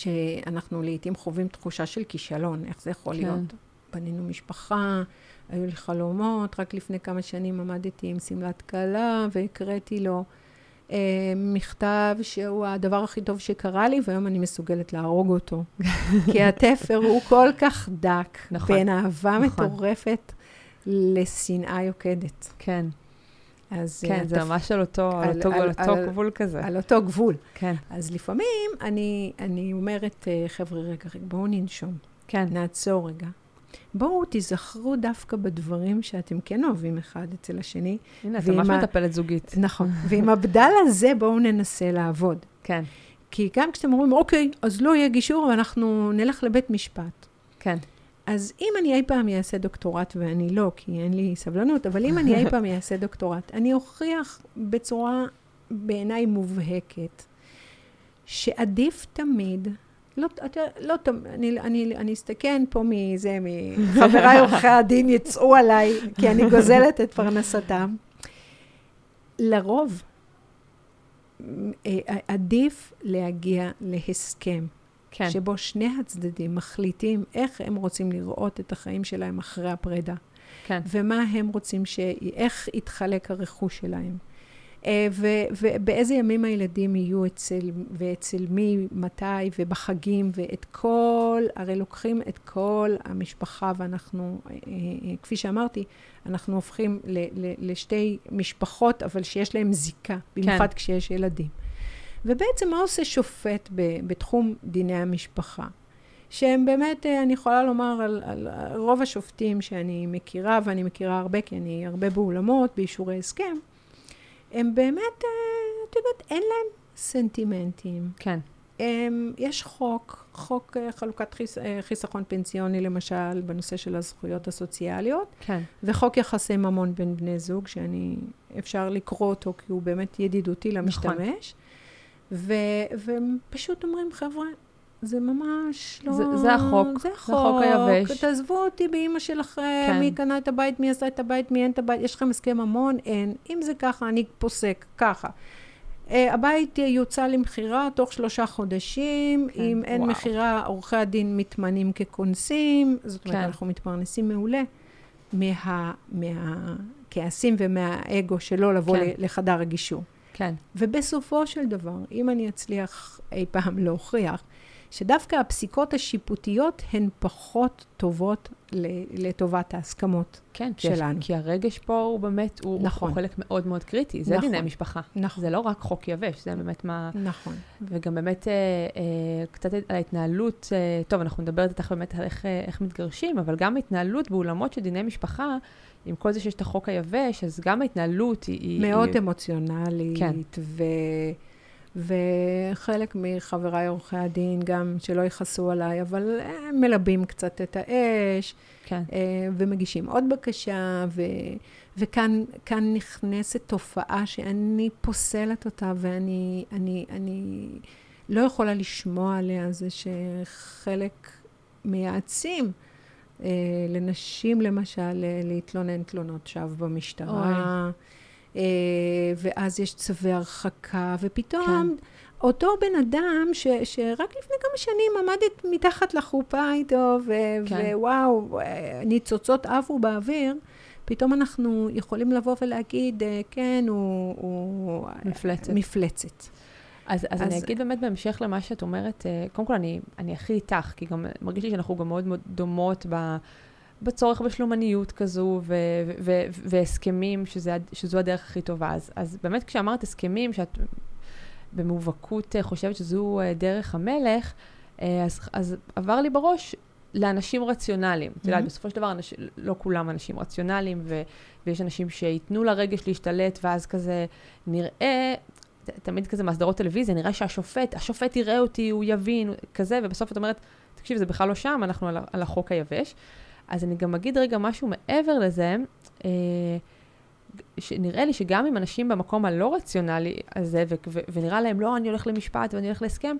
שאנחנו לעיתים חווים תחושה של כישלון, איך זה יכול כן. להיות? בנינו משפחה, היו לי חלומות, רק לפני כמה שנים עמדתי עם שמלת כלה והקראתי לו אה, מכתב שהוא הדבר הכי טוב שקרה לי, והיום אני מסוגלת להרוג אותו. כי התפר הוא כל כך דק, נכון, בין אהבה נכון. מטורפת לשנאה יוקדת. כן, אז כן, אה, זה התפ- ממש על אותו, על על- אותו על- על אותו על- גבול כזה. על אותו גבול. כן, אז לפעמים אני, אני אומרת, אה, חבר'ה, רגע, רגע, בואו ננשום, כן, נעצור רגע. בואו תיזכרו דווקא בדברים שאתם כן אוהבים אחד אצל השני. הנה, את ממש ה- מטפלת זוגית. נכון. ועם הבדל הזה בואו ננסה לעבוד. כן, כי גם כשאתם אומרים, אוקיי, אז לא יהיה גישור ואנחנו נלך לבית משפט. כן, אז אם אני אי פעם אעשה דוקטורט, ואני לא, כי אין לי סבלנות, אבל אם אני אי פעם אעשה דוקטורט, אני אוכיח בצורה בעיניי מובהקת, שעדיף תמיד, לא, אתה, לא אני, אני, אני אסתכן פה מזה, מחבריי עורכי הדין יצאו עליי, כי אני גוזלת את פרנסתם. לרוב, אה, עדיף להגיע להסכם. כן, שבו שני הצדדים מחליטים איך הם רוצים לראות את החיים שלהם אחרי הפרידה, כן, ומה הם רוצים, ש... איך יתחלק הרכוש שלהם, אה, ו... ובאיזה ימים הילדים יהיו אצל, ואצל מי, מתי, ובחגים, ואת כל, הרי לוקחים את כל המשפחה, ואנחנו, אה, אה, כפי שאמרתי, אנחנו הופכים ל... ל... לשתי משפחות, אבל שיש להם זיקה, במיוחד כן. כשיש ילדים. ובעצם מה עושה שופט ב, בתחום דיני המשפחה? שהם באמת, אה, אני יכולה לומר על, על רוב השופטים שאני מכירה, ואני מכירה הרבה, כי אני הרבה באולמות, באישורי הסכם, הם באמת, אה, את יודעת, אין להם סנטימנטים. כן, הם, יש חוק, חוק אה, חלוקת חיס, חיסכון פנסיוני, למשל, בנושא של הזכויות הסוציאליות, כן, וחוק יחסי ממון בין בני זוג, שאני, אפשר לקרוא אותו כי הוא באמת ידידותי למשתמש. ו, והם פשוט אומרים, חבר'ה, זה ממש לא... זה- זה החוק, זה זה החוק, החוק היבש." תעזבו אותי באימא שלכם, כן. מי קנה את הבית, מי עשה את הבית, מי אין את הבית, יש לכם הסכם ממון? אין. אם זה ככה, אני פוסק, ככה. Uh, הבית יוצא למכירה תוך שלושה חודשים, כן, אם אין וואו. מכירה, עורכי הדין מתמנים ככונסים, זאת אומרת, כן. אנחנו מתפרנסים מעולה מה, מהכעסים ומהאגו שלא לבוא. כן. לחדר הגישור. כן, ובסופו של דבר, אם אני אצליח אי פעם להוכיח שדווקא הפסיקות השיפוטיות הן פחות טובות לטובת ההסכמות. כן, שלנו. כי הרגש פה הוא באמת, הוא, נכון. הוא חלק מאוד מאוד קריטי. זה נכון. דיני משפחה. נכון. זה לא רק חוק יבש, זה באמת מה... נכון. וגם באמת אה, אה, קצת על ההתנהלות, אה, טוב, אנחנו נדבר איתך באמת על איך, אה, איך מתגרשים, אבל גם ההתנהלות באולמות של דיני משפחה, עם כל זה שיש את החוק היבש, אז גם ההתנהלות היא... מאוד היא, אמוציונלית, כן. ו... וחלק מחבריי עורכי הדין גם שלא יכעסו עליי, אבל הם מלבים קצת את האש, כן, אה, ומגישים עוד בקשה, ו... וכאן כאן נכנסת תופעה שאני פוסלת אותה, ואני אני, אני לא יכולה לשמוע עליה, זה שחלק מייעצים אה, לנשים, למשל, אה, להתלונן תלונות שווא במשטרה. אה, ואז יש צווי הרחקה, ופתאום כן. אותו בן אדם ש, שרק לפני כמה שנים עמדת מתחת לחופה איתו, ו, כן. ווואו, אה, ניצוצות עפו באוויר, פתאום אנחנו יכולים לבוא ולהגיד, אה, כן, הוא... הוא מפלצת. מפלצת. אז, אז, אני אז- אגיד באמת בהמשך למה שאת אומרת, אה, קודם כל אני, אני הכי איתך, כי גם מרגיש לי שאנחנו גם מאוד מאוד דומות ב, בצורך בשלומניות כזו, ו- ו- ו- והסכמים, שזה, שזו הדרך הכי טובה. אז, אז באמת כשאמרת הסכמים, שאת במובהקות אה, חושבת שזו אה, דרך המלך, אז, אז עבר לי בראש לאנשים רציונליים. את יודעת, בסופו של דבר, אנש, לא כולם אנשים רציונליים, ו, ויש אנשים שייתנו לרגש להשתלט, ואז כזה נראה, תמיד כזה מהסדרות טלוויזיה, נראה שהשופט, השופט יראה אותי, הוא יבין, כזה, ובסוף את אומרת, תקשיב, זה בכלל לא שם, אנחנו על, על החוק היבש. אז אני גם אגיד רגע משהו מעבר לזה, אה, שנראה לי שגם אם אנשים במקום הלא רציונלי הזה, ו- ו- ונראה להם, לא, אני הולך למשפט ואני הולך להסכם,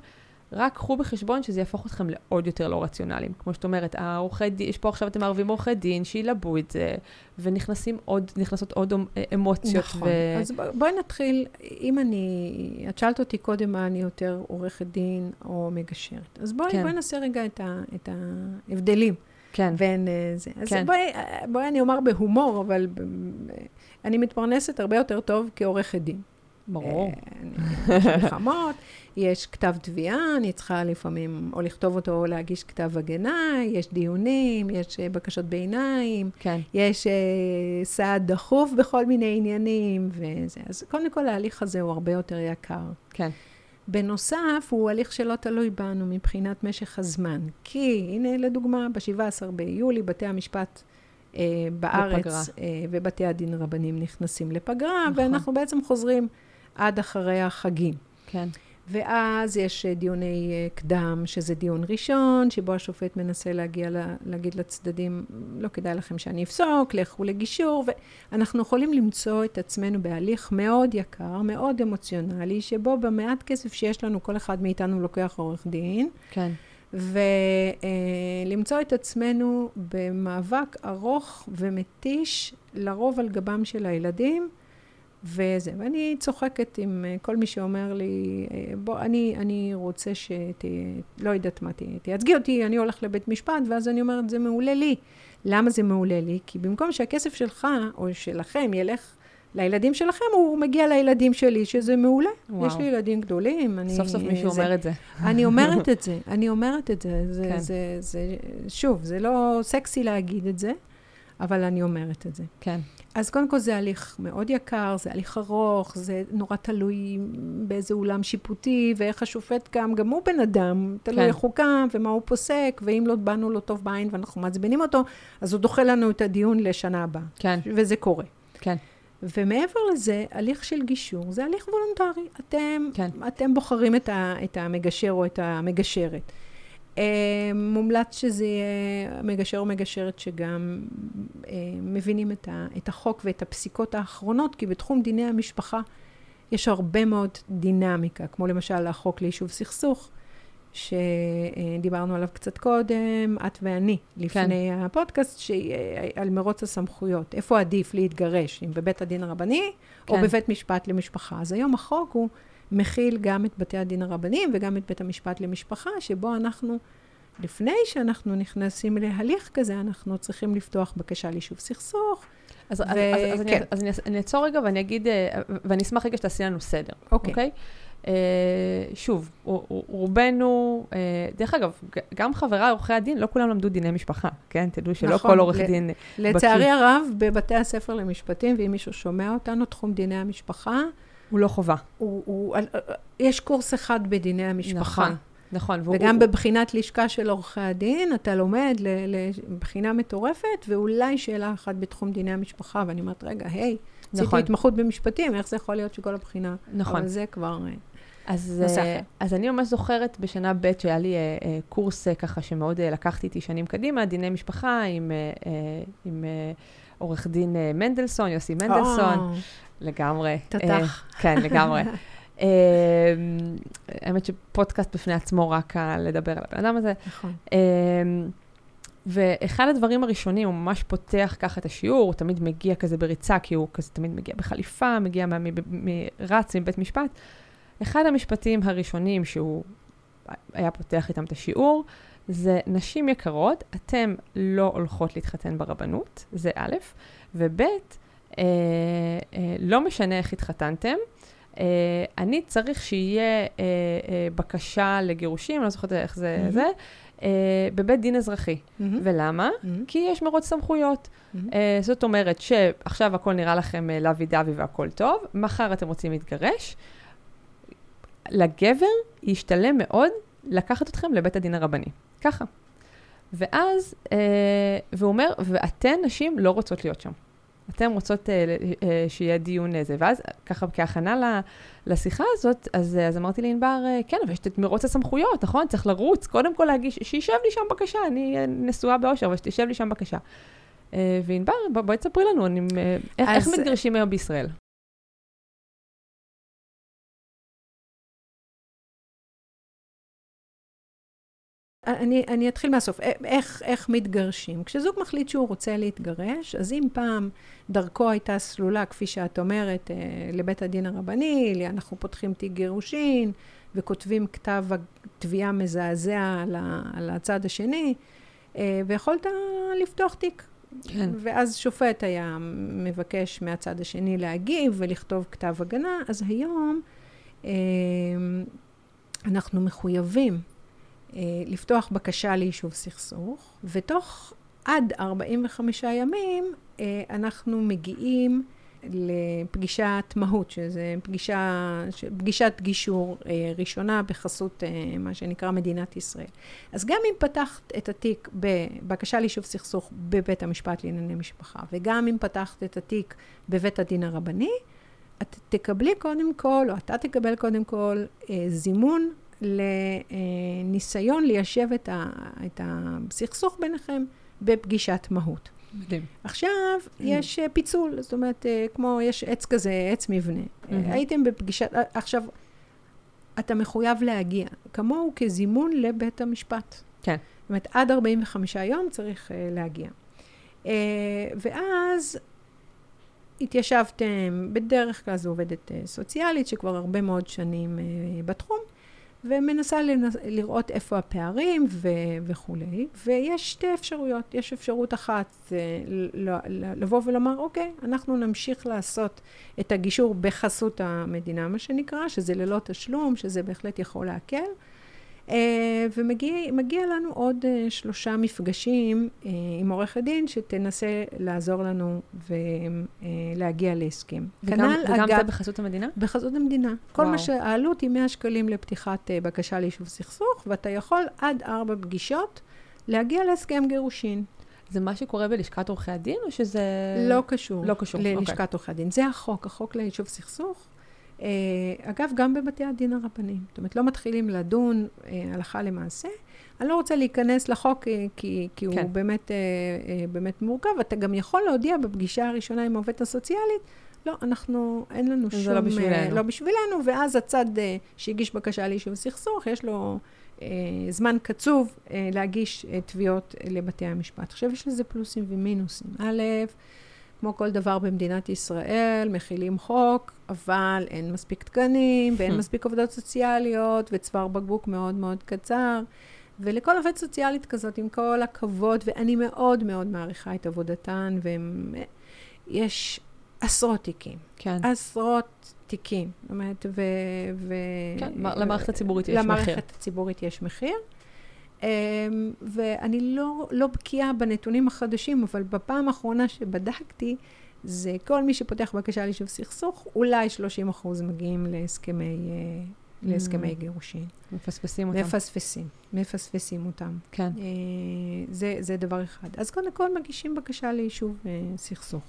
רק קחו בחשבון שזה יהפוך אתכם לעוד יותר לא רציונליים. כמו שאת אומרת, העורכי דין, יש פה עכשיו אתם מערבים עורכי דין, שילבו את זה, ונכנסים עוד, נכנסות עוד אמוציות. נכון. ו... אז בואי נתחיל, אם אני, את שאלת אותי קודם מה אני יותר עורכת דין או מגשרת. אז בואי, כן. בואי נעשה רגע את, ה, את ההבדלים. כן. בין אה, זה. אז כן. בואי, בואי אני אומר בהומור, אבל אני מתפרנסת הרבה יותר טוב כעורכת דין. ברור. אה, יש מלחמות, יש כתב תביעה, אני צריכה לפעמים או לכתוב אותו או להגיש כתב הגנה, יש דיונים, יש אה, בקשות ביניים, כן. יש uh, סעד דחוף בכל מיני עניינים וזה. אז קודם כל ההליך הזה הוא הרבה יותר יקר. כן. בנוסף, הוא הליך שלא תלוי בנו מבחינת משך הזמן. כי, הנה לדוגמה, ב-17 ביולי בתי המשפט אה, בארץ אה, ובתי הדין הרבניים נכנסים לפגרה, נכון. ואנחנו בעצם חוזרים עד אחרי החגים. כן. ואז יש אה, דיוני אה, קדם, שזה דיון ראשון, שבו השופט מנסה להגיע, לה, להגיד לצדדים, לא כדאי לכם שאני אפסוק, לכו לגישור, ואנחנו יכולים למצוא את עצמנו בהליך מאוד יקר, מאוד אמוציונלי, שבו במעט כסף שיש לנו, כל אחד מאיתנו לוקח עורך דין. כן. ולמצוא אה, את עצמנו במאבק ארוך ומתיש, לרוב על גבם של הילדים. וזה, ואני צוחקת עם אה, כל מי שאומר לי, אה, בוא, אני, אני רוצה שת... לא יודעת מה, תייצגי אותי, אני הולך לבית משפט, ואז אני אומרת, זה מעולה לי. למה זה מעולה לי? כי במקום שהכסף שלך או שלכם ילך לילדים שלכם, הוא מגיע לילדים שלי, שזה מעולה. וואו. יש לי ילדים גדולים. אני, סוף סוף מישהו זה, אומר את זה. אני אומרת את זה, אני אומרת את זה. זה, כן. זה, זה. שוב, זה לא סקסי להגיד את זה, אבל אני אומרת את זה. כן. אז קודם כל זה הליך מאוד יקר, זה הליך ארוך, זה נורא תלוי באיזה אולם שיפוטי, ואיך השופט קם, גם הוא בן אדם, תלוי כן. איך הוא קם, ומה הוא פוסק, ואם לא באנו לו טוב בעין ואנחנו מעצבנים אותו, אז הוא דוחה לנו את הדיון לשנה הבאה. כן. וזה קורה. כן. ומעבר לזה, הליך של גישור זה הליך וולונטרי. אתם, כן. אתם בוחרים את, ה, את המגשר או את המגשרת. אה, מומלץ שזה יהיה מגשר או מגשרת שגם אה, מבינים את, ה, את החוק ואת הפסיקות האחרונות, כי בתחום דיני המשפחה יש הרבה מאוד דינמיקה, כמו למשל החוק ליישוב סכסוך, שדיברנו עליו קצת קודם, את ואני, לפני כן. הפודקאסט, על מרוץ הסמכויות. איפה עדיף להתגרש, אם בבית הדין הרבני כן. או בבית משפט למשפחה. אז היום החוק הוא מכיל גם את בתי הדין הרבניים וגם את בית המשפט למשפחה, שבו אנחנו, לפני שאנחנו נכנסים להליך כזה, אנחנו צריכים לפתוח בקשה ליישוב סכסוך. אז, ו- אז, אז, כן. אז אני, אני אעצור רגע ואני אגיד, אה, ואני אשמח רגע שתעשי לנו סדר, אוקיי? Okay. אוקיי? Uh, שוב, רובנו, uh, דרך אגב, גם חבריי עורכי הדין, לא כולם למדו דיני משפחה, כן? תדעו שלא נכון, כל עורך ל- דין... לצערי בקי... הרב, בבתי הספר למשפטים, ואם מישהו שומע אותנו, תחום דיני המשפחה, הוא לא חובה. הוא, הוא, יש קורס אחד בדיני המשפחה. נכון, נכון. וגם הוא, בבחינת לשכה של עורכי הדין, אתה לומד לבחינה מטורפת, ואולי שאלה אחת בתחום דיני המשפחה, ואני אומרת, רגע, היי, נכון. עשיתי התמחות במשפטים, איך זה יכול להיות שכל הבחינה... נכון. אבל זה כבר... אה, אז, אז אני ממש זוכרת בשנה ב' שהיה לי uh, uh, קורס uh, ככה שמאוד uh, לקחתי איתי שנים קדימה, דיני משפחה עם, uh, uh, עם uh, עורך דין uh, מנדלסון, יוסי מנדלסון. Oh. לגמרי. תתח. Uh, כן, לגמרי. uh, האמת שפודקאסט בפני עצמו רק לדבר על הבן אדם הזה. נכון. Uh, ואחד הדברים הראשונים, הוא ממש פותח ככה את השיעור, הוא תמיד מגיע כזה בריצה, כי הוא כזה תמיד מגיע בחליפה, מגיע מ- מ- מ- רץ מבית משפט. אחד המשפטים הראשונים שהוא היה פותח איתם את השיעור, זה נשים יקרות, אתן לא הולכות להתחתן ברבנות, זה א', וב', אה, אה, לא משנה איך התחתנתם, Uh, אני צריך שיהיה בקשה לגירושים, לא זוכרת איך זה. זה, בבית דין אזרחי. Mm-hmm. ולמה? Mm-hmm. כי יש מרוץ סמכויות. Mm-hmm. Uh, זאת אומרת שעכשיו הכל נראה לכם uh, לוי דווי והכל טוב, מחר אתם רוצים להתגרש, לגבר ישתלם מאוד לקחת אתכם לבית הדין הרבני. ככה. ואז, uh, והוא אומר, ואתן נשים לא רוצות להיות שם. אתן רוצות uh, uh, שיהיה דיון איזה. ואז ככה כהכנה לשיחה הזאת, אז, אז אמרתי לענבר, כן, אבל יש את מרוץ הסמכויות, נכון? צריך לרוץ, קודם כל להגיש, שישב לי שם בקשה, אני נשואה באושר, אבל שתשב לי שם בקשה. וענבר, בואי תספרי לנו, אני, uh, איך מתגרשים היום בישראל? אני, אני אתחיל מהסוף. איך, איך מתגרשים? כשזוג מחליט שהוא רוצה להתגרש, אז אם פעם דרכו הייתה סלולה, כפי שאת אומרת, אה, לבית הדין הרבני, אנחנו פותחים תיק גירושין וכותבים כתב תביעה מזעזע על, על הצד השני, אה, ויכולת לפתוח תיק. כן. ואז שופט היה מבקש מהצד השני להגיב ולכתוב כתב הגנה, אז היום אה, אנחנו מחויבים לפתוח בקשה ליישוב סכסוך, ותוך עד 45 ימים אה, אנחנו מגיעים לפגישת מהות, שזה פגישה, פגישת גישור אה, ראשונה בחסות מה שנקרא מדינת ישראל. אז גם אם פתחת את התיק בבקשה ליישוב סכסוך בבית המשפט לענייני משפחה, וגם אם פתחת את התיק בבית הדין הרבני, את תקבלי קודם כל, או אתה תקבל קודם כל, זימון לניסיון ליישב את, ה, את הסכסוך ביניכם בפגישת מהות. מדהים. עכשיו, יש אה, פיצול, זאת אומרת, אה, כמו יש עץ כזה, עץ מבנה. הייתם בפגישת, עכשיו, אתה מחויב להגיע, כמוהו כזימון לבית המשפט. כן. זאת אומרת, עד 45 יום צריך uh, להגיע. Uh, ואז התיישבתם, בדרך כלל זו עובדת סוציאלית, שכבר הרבה מאוד שנים בתחום. ומנסה לנס... לראות איפה הפערים ו... וכולי. ויש שתי אפשרויות. יש אפשרות אחת, אה, לבוא ולומר, אוקיי, אנחנו נמשיך לעשות את הגישור בחסות המדינה, מה שנקרא, שזה ללא תשלום, שזה בהחלט יכול להקל. אה, ומגיע לנו עוד אה, שלושה מפגשים אה, עם עורכת דין שתנסה לעזור לנו ולהגיע להסכם. וגם, וגם אגב, זה בחסות המדינה? בחסות המדינה. כל מה שהעלות היא 100 שקלים לפתיחת בקשה ליישוב סכסוך, ואתה יכול עד ארבע פגישות להגיע להסכם גירושין. זה מה שקורה בלשכת עורכי הדין, או שזה... לא קשור. לא קשור, ללשכת אוקיי. עורכי הדין. זה החוק, החוק ליישוב סכסוך. אה, אגב, גם בבתי הדין הרבניים. זאת אומרת, לא מתחילים לדון אה, הלכה למעשה. אני לא רוצה להיכנס לחוק אה, כי, כי כן. הוא באמת, באמת מורכב. אתה גם יכול להודיע בפגישה הראשונה עם העובדת הסוציאלית, לא, אנחנו, אין לנו שום... זה לא בשבילנו. לא בשבילנו, ואז הצד שהגיש בקשה ליישוב סכסוך, יש לו זמן קצוב להגיש תביעות לבתי המשפט. עכשיו, יש לזה פלוסים ומינוסים. א', כמו כל דבר במדינת ישראל, מכילים חוק, אבל אין מספיק תקנים, ואין מספיק עובדות סוציאליות, וצוואר בקבוק מאוד מאוד קצר. ולכל עובד סוציאלית כזאת, עם כל הכבוד, ואני מאוד מאוד מעריכה את עבודתן, ויש עשרות תיקים. כן. עשרות תיקים. זאת אומרת, ו... ו... כן, למערכת הציבורית יש למערכת מחיר. למערכת הציבורית יש מחיר. אמ, ואני לא, לא בקיאה בנתונים החדשים, אבל בפעם האחרונה שבדקתי, זה כל מי שפותח בקשה ליישוב סכסוך, אולי 30 אחוז מגיעים להסכמי, אה, להסכמי mm. גירושין. מפספסים אותם. מפספסים, מפספסים אותם. כן. אה, זה, זה דבר אחד. אז קודם כל מגישים בקשה ליישוב אה, סכסוך.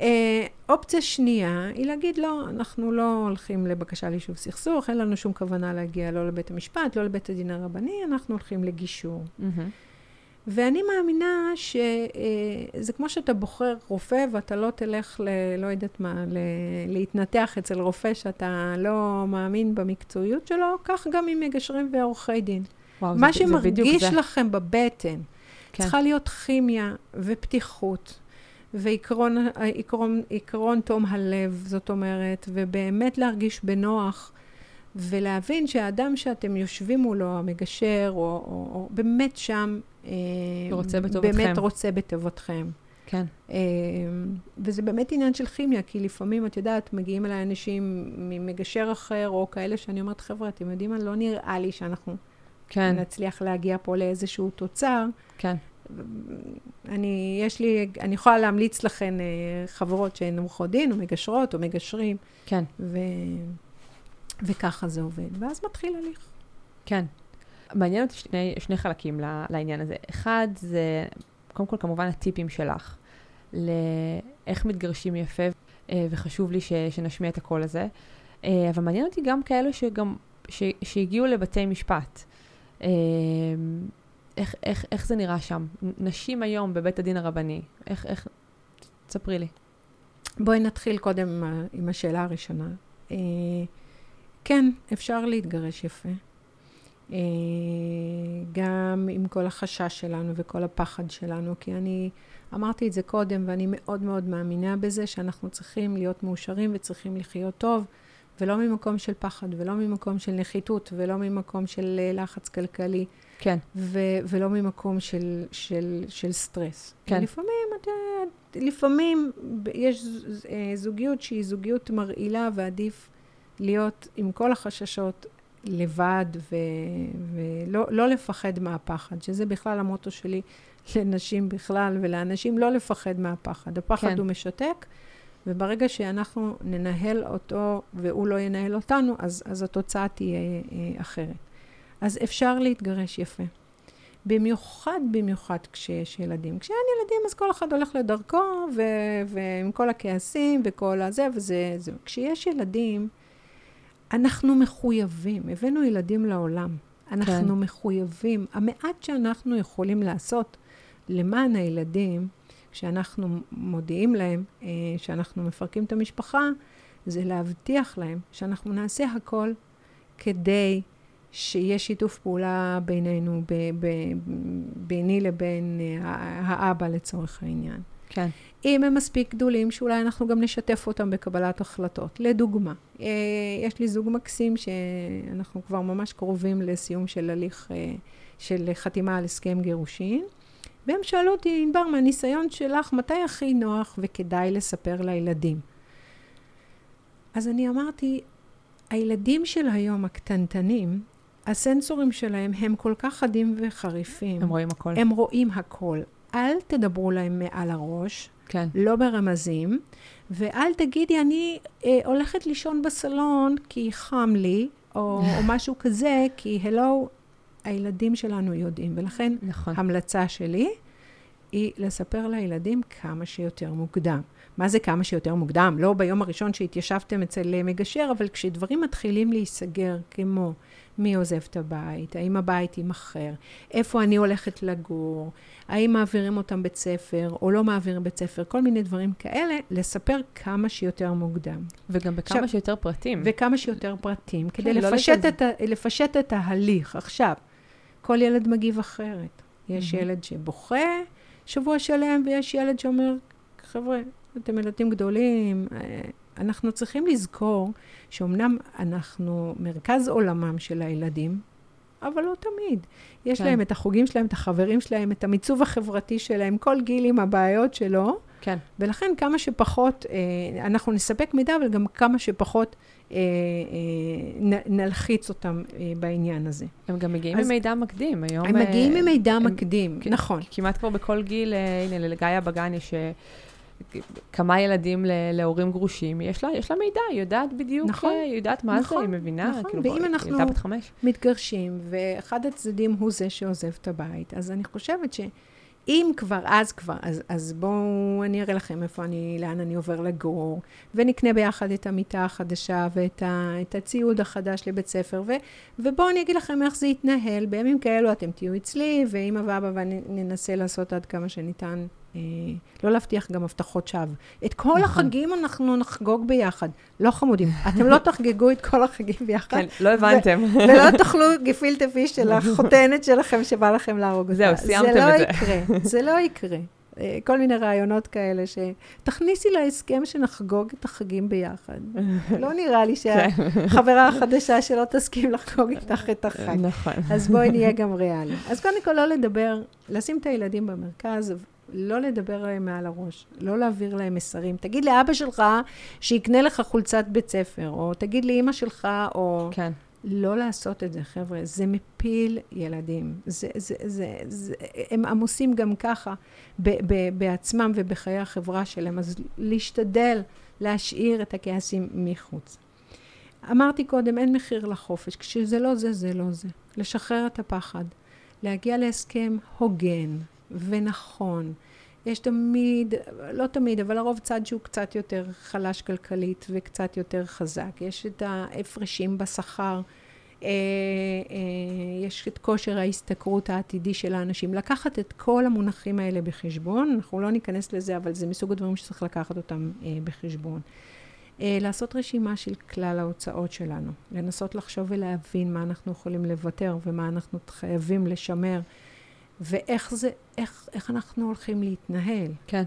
אה, אופציה שנייה היא להגיד לא, אנחנו לא הולכים לבקשה ליישוב סכסוך, אין לנו שום כוונה להגיע לא לבית המשפט, לא לבית הדין הרבני, אנחנו הולכים לגישור. Mm-hmm. ואני מאמינה שזה אה, כמו שאתה בוחר רופא ואתה לא תלך ל... לא יודעת מה, ל, להתנתח אצל רופא שאתה לא מאמין במקצועיות שלו, כך גם עם מגשרים ועורכי דין. וואו, מה זה, שמרגיש זה לכם בבטן, כן. צריכה להיות כימיה ופתיחות ועקרון עקרון, עקרון תום הלב, זאת אומרת, ובאמת להרגיש בנוח, ולהבין שהאדם שאתם יושבים מולו, המגשר, או, או, או באמת שם, רוצה בטובתכם. באמת רוצה בטובתכם. כן. אה, וזה באמת עניין של כימיה, כי לפעמים, את יודעת, מגיעים אליי אנשים ממגשר אחר, או כאלה שאני אומרת, חבר'ה, אתם יודעים מה? לא נראה לי שאנחנו כן, נצליח להגיע פה לאיזשהו תוצר. כן. אני, יש לי, אני יכולה להמליץ לכן אה, חברות שהן עורכות דין, או מגשרות, או מגשרים, כן, ו... וככה זה עובד. ואז מתחיל הליך. כן. מעניין אותי שני, שני חלקים לעניין הזה. אחד, זה קודם כל כמובן הטיפים שלך, לאיך מתגרשים יפה, אה, וחשוב לי ש, שנשמיע את הקול הזה. אה, אבל מעניין אותי גם כאלו שגם, ש, שהגיעו לבתי משפט. אה, איך, איך, איך זה נראה שם? נשים היום בבית הדין הרבני, איך, איך, תספרי לי. בואי נתחיל קודם עם ה- עם השאלה הראשונה. אה, כן, אפשר להתגרש יפה. אה, גם עם כל החשש שלנו וכל הפחד שלנו, כי אני אמרתי את זה קודם, ואני מאוד מאוד מאמינה בזה שאנחנו צריכים להיות מאושרים וצריכים לחיות טוב, ולא ממקום של פחד, ולא ממקום של נחיתות, ולא ממקום של אה, לחץ כלכלי, כן, ו- ולא ממקום של, של, של סטרס. כן. לפעמים, את לפעמים יש אה, זוגיות שהיא זוגיות מרעילה, ועדיף להיות עם כל החששות לבד, ו- ולא לא לפחד מהפחד, שזה בכלל המוטו שלי לנשים בכלל, ולאנשים לא לפחד מהפחד. הפחד כן. הוא משתק, וברגע שאנחנו ננהל אותו והוא לא ינהל אותנו, אז, אז התוצאה תהיה אה, אחרת. אז אפשר להתגרש יפה. במיוחד, במיוחד כשיש ילדים. כשאין ילדים, אז כל אחד הולך לדרכו, ו- ועם כל הכעסים וכל הזה, וזה... זה. כשיש ילדים, אנחנו מחויבים. הבאנו ילדים לעולם. אנחנו כן. מחויבים. המעט שאנחנו יכולים לעשות למען הילדים, כשאנחנו מודיעים להם אה, שאנחנו מפרקים את המשפחה, זה להבטיח להם שאנחנו נעשה הכל כדי שיהיה שיתוף פעולה בינינו, ב, ב, ביני לבין אה, האבא לצורך העניין. כן, אם הם מספיק גדולים, שאולי אנחנו גם נשתף אותם בקבלת החלטות. לדוגמה, אה, יש לי זוג מקסים שאנחנו כבר ממש קרובים לסיום של הליך אה, של חתימה על הסכם גירושין, והם שאלו אותי, ענבר, מהניסיון שלך, מתי הכי נוח וכדאי לספר לילדים? אז אני אמרתי, הילדים של היום, הקטנטנים, הסנסורים שלהם הם כל כך חדים וחריפים. הם רואים הכל. הם רואים הכל. אל תדברו להם מעל הראש, כן, לא ברמזים, ואל תגידי, אני אה, הולכת לישון בסלון כי חם לי, או, או משהו כזה, כי הלו, הילדים שלנו יודעים. ולכן, נכון. המלצה שלי היא לספר לילדים כמה שיותר מוקדם. מה זה כמה שיותר מוקדם? לא ביום הראשון שהתיישבתם אצל אה, מגשר, אבל כשדברים מתחילים להיסגר, כמו מי עוזב את הבית, האם הבית יימכר, איפה אני הולכת לגור, האם מעבירים אותם בית ספר או לא מעבירים בית ספר, כל מיני דברים כאלה, לספר כמה שיותר מוקדם. וגם בכמה עכשיו- שיותר פרטים. וכמה שיותר פרטים, כדי לא לפשט, לזלזל. את ה, לפשט את ההליך. עכשיו, כל ילד מגיב אחרת. יש מהמם. ילד שבוכה שבוע שלם, ויש ילד שאומר, חבר'ה, אתם ילדים גדולים. אנחנו צריכים לזכור שאומנם אנחנו מרכז עולמם של הילדים, אבל לא תמיד. יש כן. להם את החוגים שלהם, את החברים שלהם, את המיצוב החברתי שלהם, כל גיל עם הבעיות שלו. כן, ולכן כמה שפחות, אה, אנחנו נספק מידע, אבל גם כמה שפחות אה, אה, נ, נלחיץ אותם אה, בעניין הזה. הם גם מגיעים אז- עם מידע מקדים. היום... הם מגיעים אה, עם מידע הם- מקדים, כן. נכון. כמעט כבר בכל גיל, אה, הנה, לגיא בגן יש אה, כמה ילדים להורים גרושים, יש לה, יש לה מידע, היא יודעת בדיוק, נכון, אה, היא יודעת מה נכון, זה, היא מבינה, נכון, כאילו, ואם אנחנו-. מתגרשים, ואחד הצדדים הוא זה שעוזב את הבית. אז אני חושבת שאם כבר, אז כבר, אז, אז בואו אני אראה לכם איפה אני, לאן אני עובר לגור, ונקנה ביחד את המיטה החדשה ואת ה, הציוד החדש לבית ספר, ו, ובואו אני אגיד לכם איך זה יתנהל. בימים כאלו אתם תהיו אצלי, ואמא ואבא וננסה לעשות עד כמה שניתן. אה, לא להבטיח גם הבטחות שווא. את כל נכון. החגים אנחנו נחגוג ביחד. לא חמודים, אתם לא תחגגו את כל החגים ביחד. כן, לא הבנתם. ולא תאכלו גפילטע פיש של החותנת שלכם שבא לכם להרוג אותה. זהו, סיימתם זה לא את זה. יקרה, זה לא יקרה. אה, כל מיני רעיונות כאלה שתכניסי להסכם שנחגוג את החגים ביחד. לא נראה לי כן. שהחברה החדשה שלא תסכים לחגוג איתך את החג. נכון. אז בואי נהיה גם ריאליים. אז קודם כל לא לדבר, לשים את הילדים במרכז לא לדבר להם מעל הראש, לא להעביר להם מסרים. תגיד לאבא שלך שיקנה לך חולצת בית ספר, או תגיד לאימא שלך, או... כן. לא לעשות את זה, חבר'ה. זה מפיל ילדים. זה, זה, זה, זה, הם עמוסים גם ככה ב, ב, בעצמם ובחיי החברה שלהם, אז להשתדל להשאיר את הכעסים מחוץ. אמרתי קודם, אין מחיר לחופש. כשזה לא זה, זה לא זה. לשחרר את הפחד. להגיע להסכם הוגן ונכון. יש תמיד, לא תמיד, אבל לרוב צד שהוא קצת יותר חלש כלכלית וקצת יותר חזק. יש את ההפרשים בשכר, אה, אה, יש את כושר ההשתכרות העתידי של האנשים. לקחת את כל המונחים האלה בחשבון, אנחנו לא ניכנס לזה, אבל זה מסוג הדברים שצריך לקחת אותם אה, בחשבון. לעשות רשימה של כלל ההוצאות שלנו, לנסות לחשוב ולהבין מה אנחנו יכולים לוותר ומה אנחנו חייבים לשמר. ואיך זה, איך, איך אנחנו הולכים להתנהל. כן.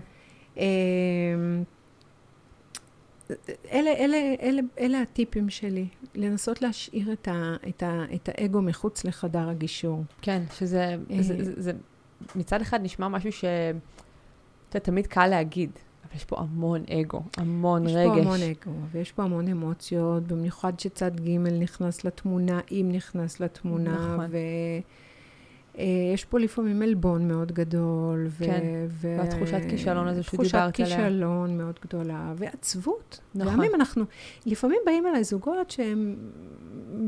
אמ, אלה, אלה, אלה, אלה הטיפים שלי, לנסות להשאיר את, ה, את, ה, את האגו מחוץ לחדר הגישור. כן, שזה זה, זה, זה, מצד אחד נשמע משהו שתמיד קל להגיד, אבל יש פה המון אגו, המון יש רגש. יש פה המון אגו, ויש פה המון אמוציות, במיוחד שצד ג' נכנס לתמונה, אם נכנס לתמונה. נכון. ו... אה, יש פה לפעמים עלבון מאוד גדול. ו- כן, ו- והתחושת כישלון הזו שדיברת עליה. תחושת כישלון מאוד גדולה, ועצבות. נכון. גם אם אנחנו, לפעמים באים אליי זוגות שהם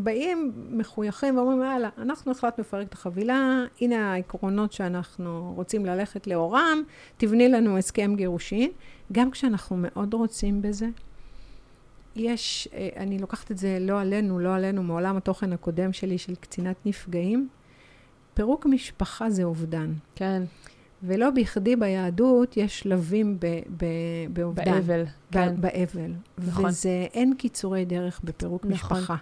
באים מחויכים ואומרים, יאללה, אנחנו החלטנו לפרק את החבילה, הנה העקרונות שאנחנו רוצים ללכת לאורם, תבני לנו הסכם גירושין. גם כשאנחנו מאוד רוצים בזה, יש, אה, אני לוקחת את זה לא עלינו, לא עלינו, מעולם התוכן הקודם שלי של קצינת נפגעים. פירוק משפחה זה אובדן. כן. ולא בכדי ביהדות יש שלבים ב, ב, באובדן. באבל, כן. באבל. נכון. וזה, אין קיצורי דרך בפירוק נכון. משפחה.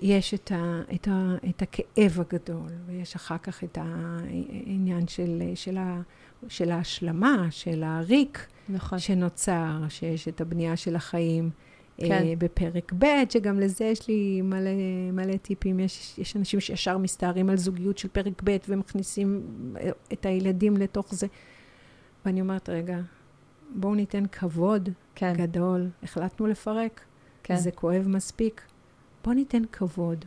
יש את, ה, את, ה, את הכאב הגדול, ויש אחר כך את העניין של, של, ה, של ההשלמה, של הריק נכון. שנוצר, שיש את הבנייה של החיים. כן. אה, בפרק ב', שגם לזה יש לי מלא, מלא טיפים. יש, יש אנשים שישר מסתערים על זוגיות של פרק ב' ומכניסים אה, את הילדים לתוך זה. ואני אומרת, רגע, בואו ניתן כבוד כן. גדול. החלטנו לפרק, כן. זה כואב מספיק. בואו ניתן כבוד.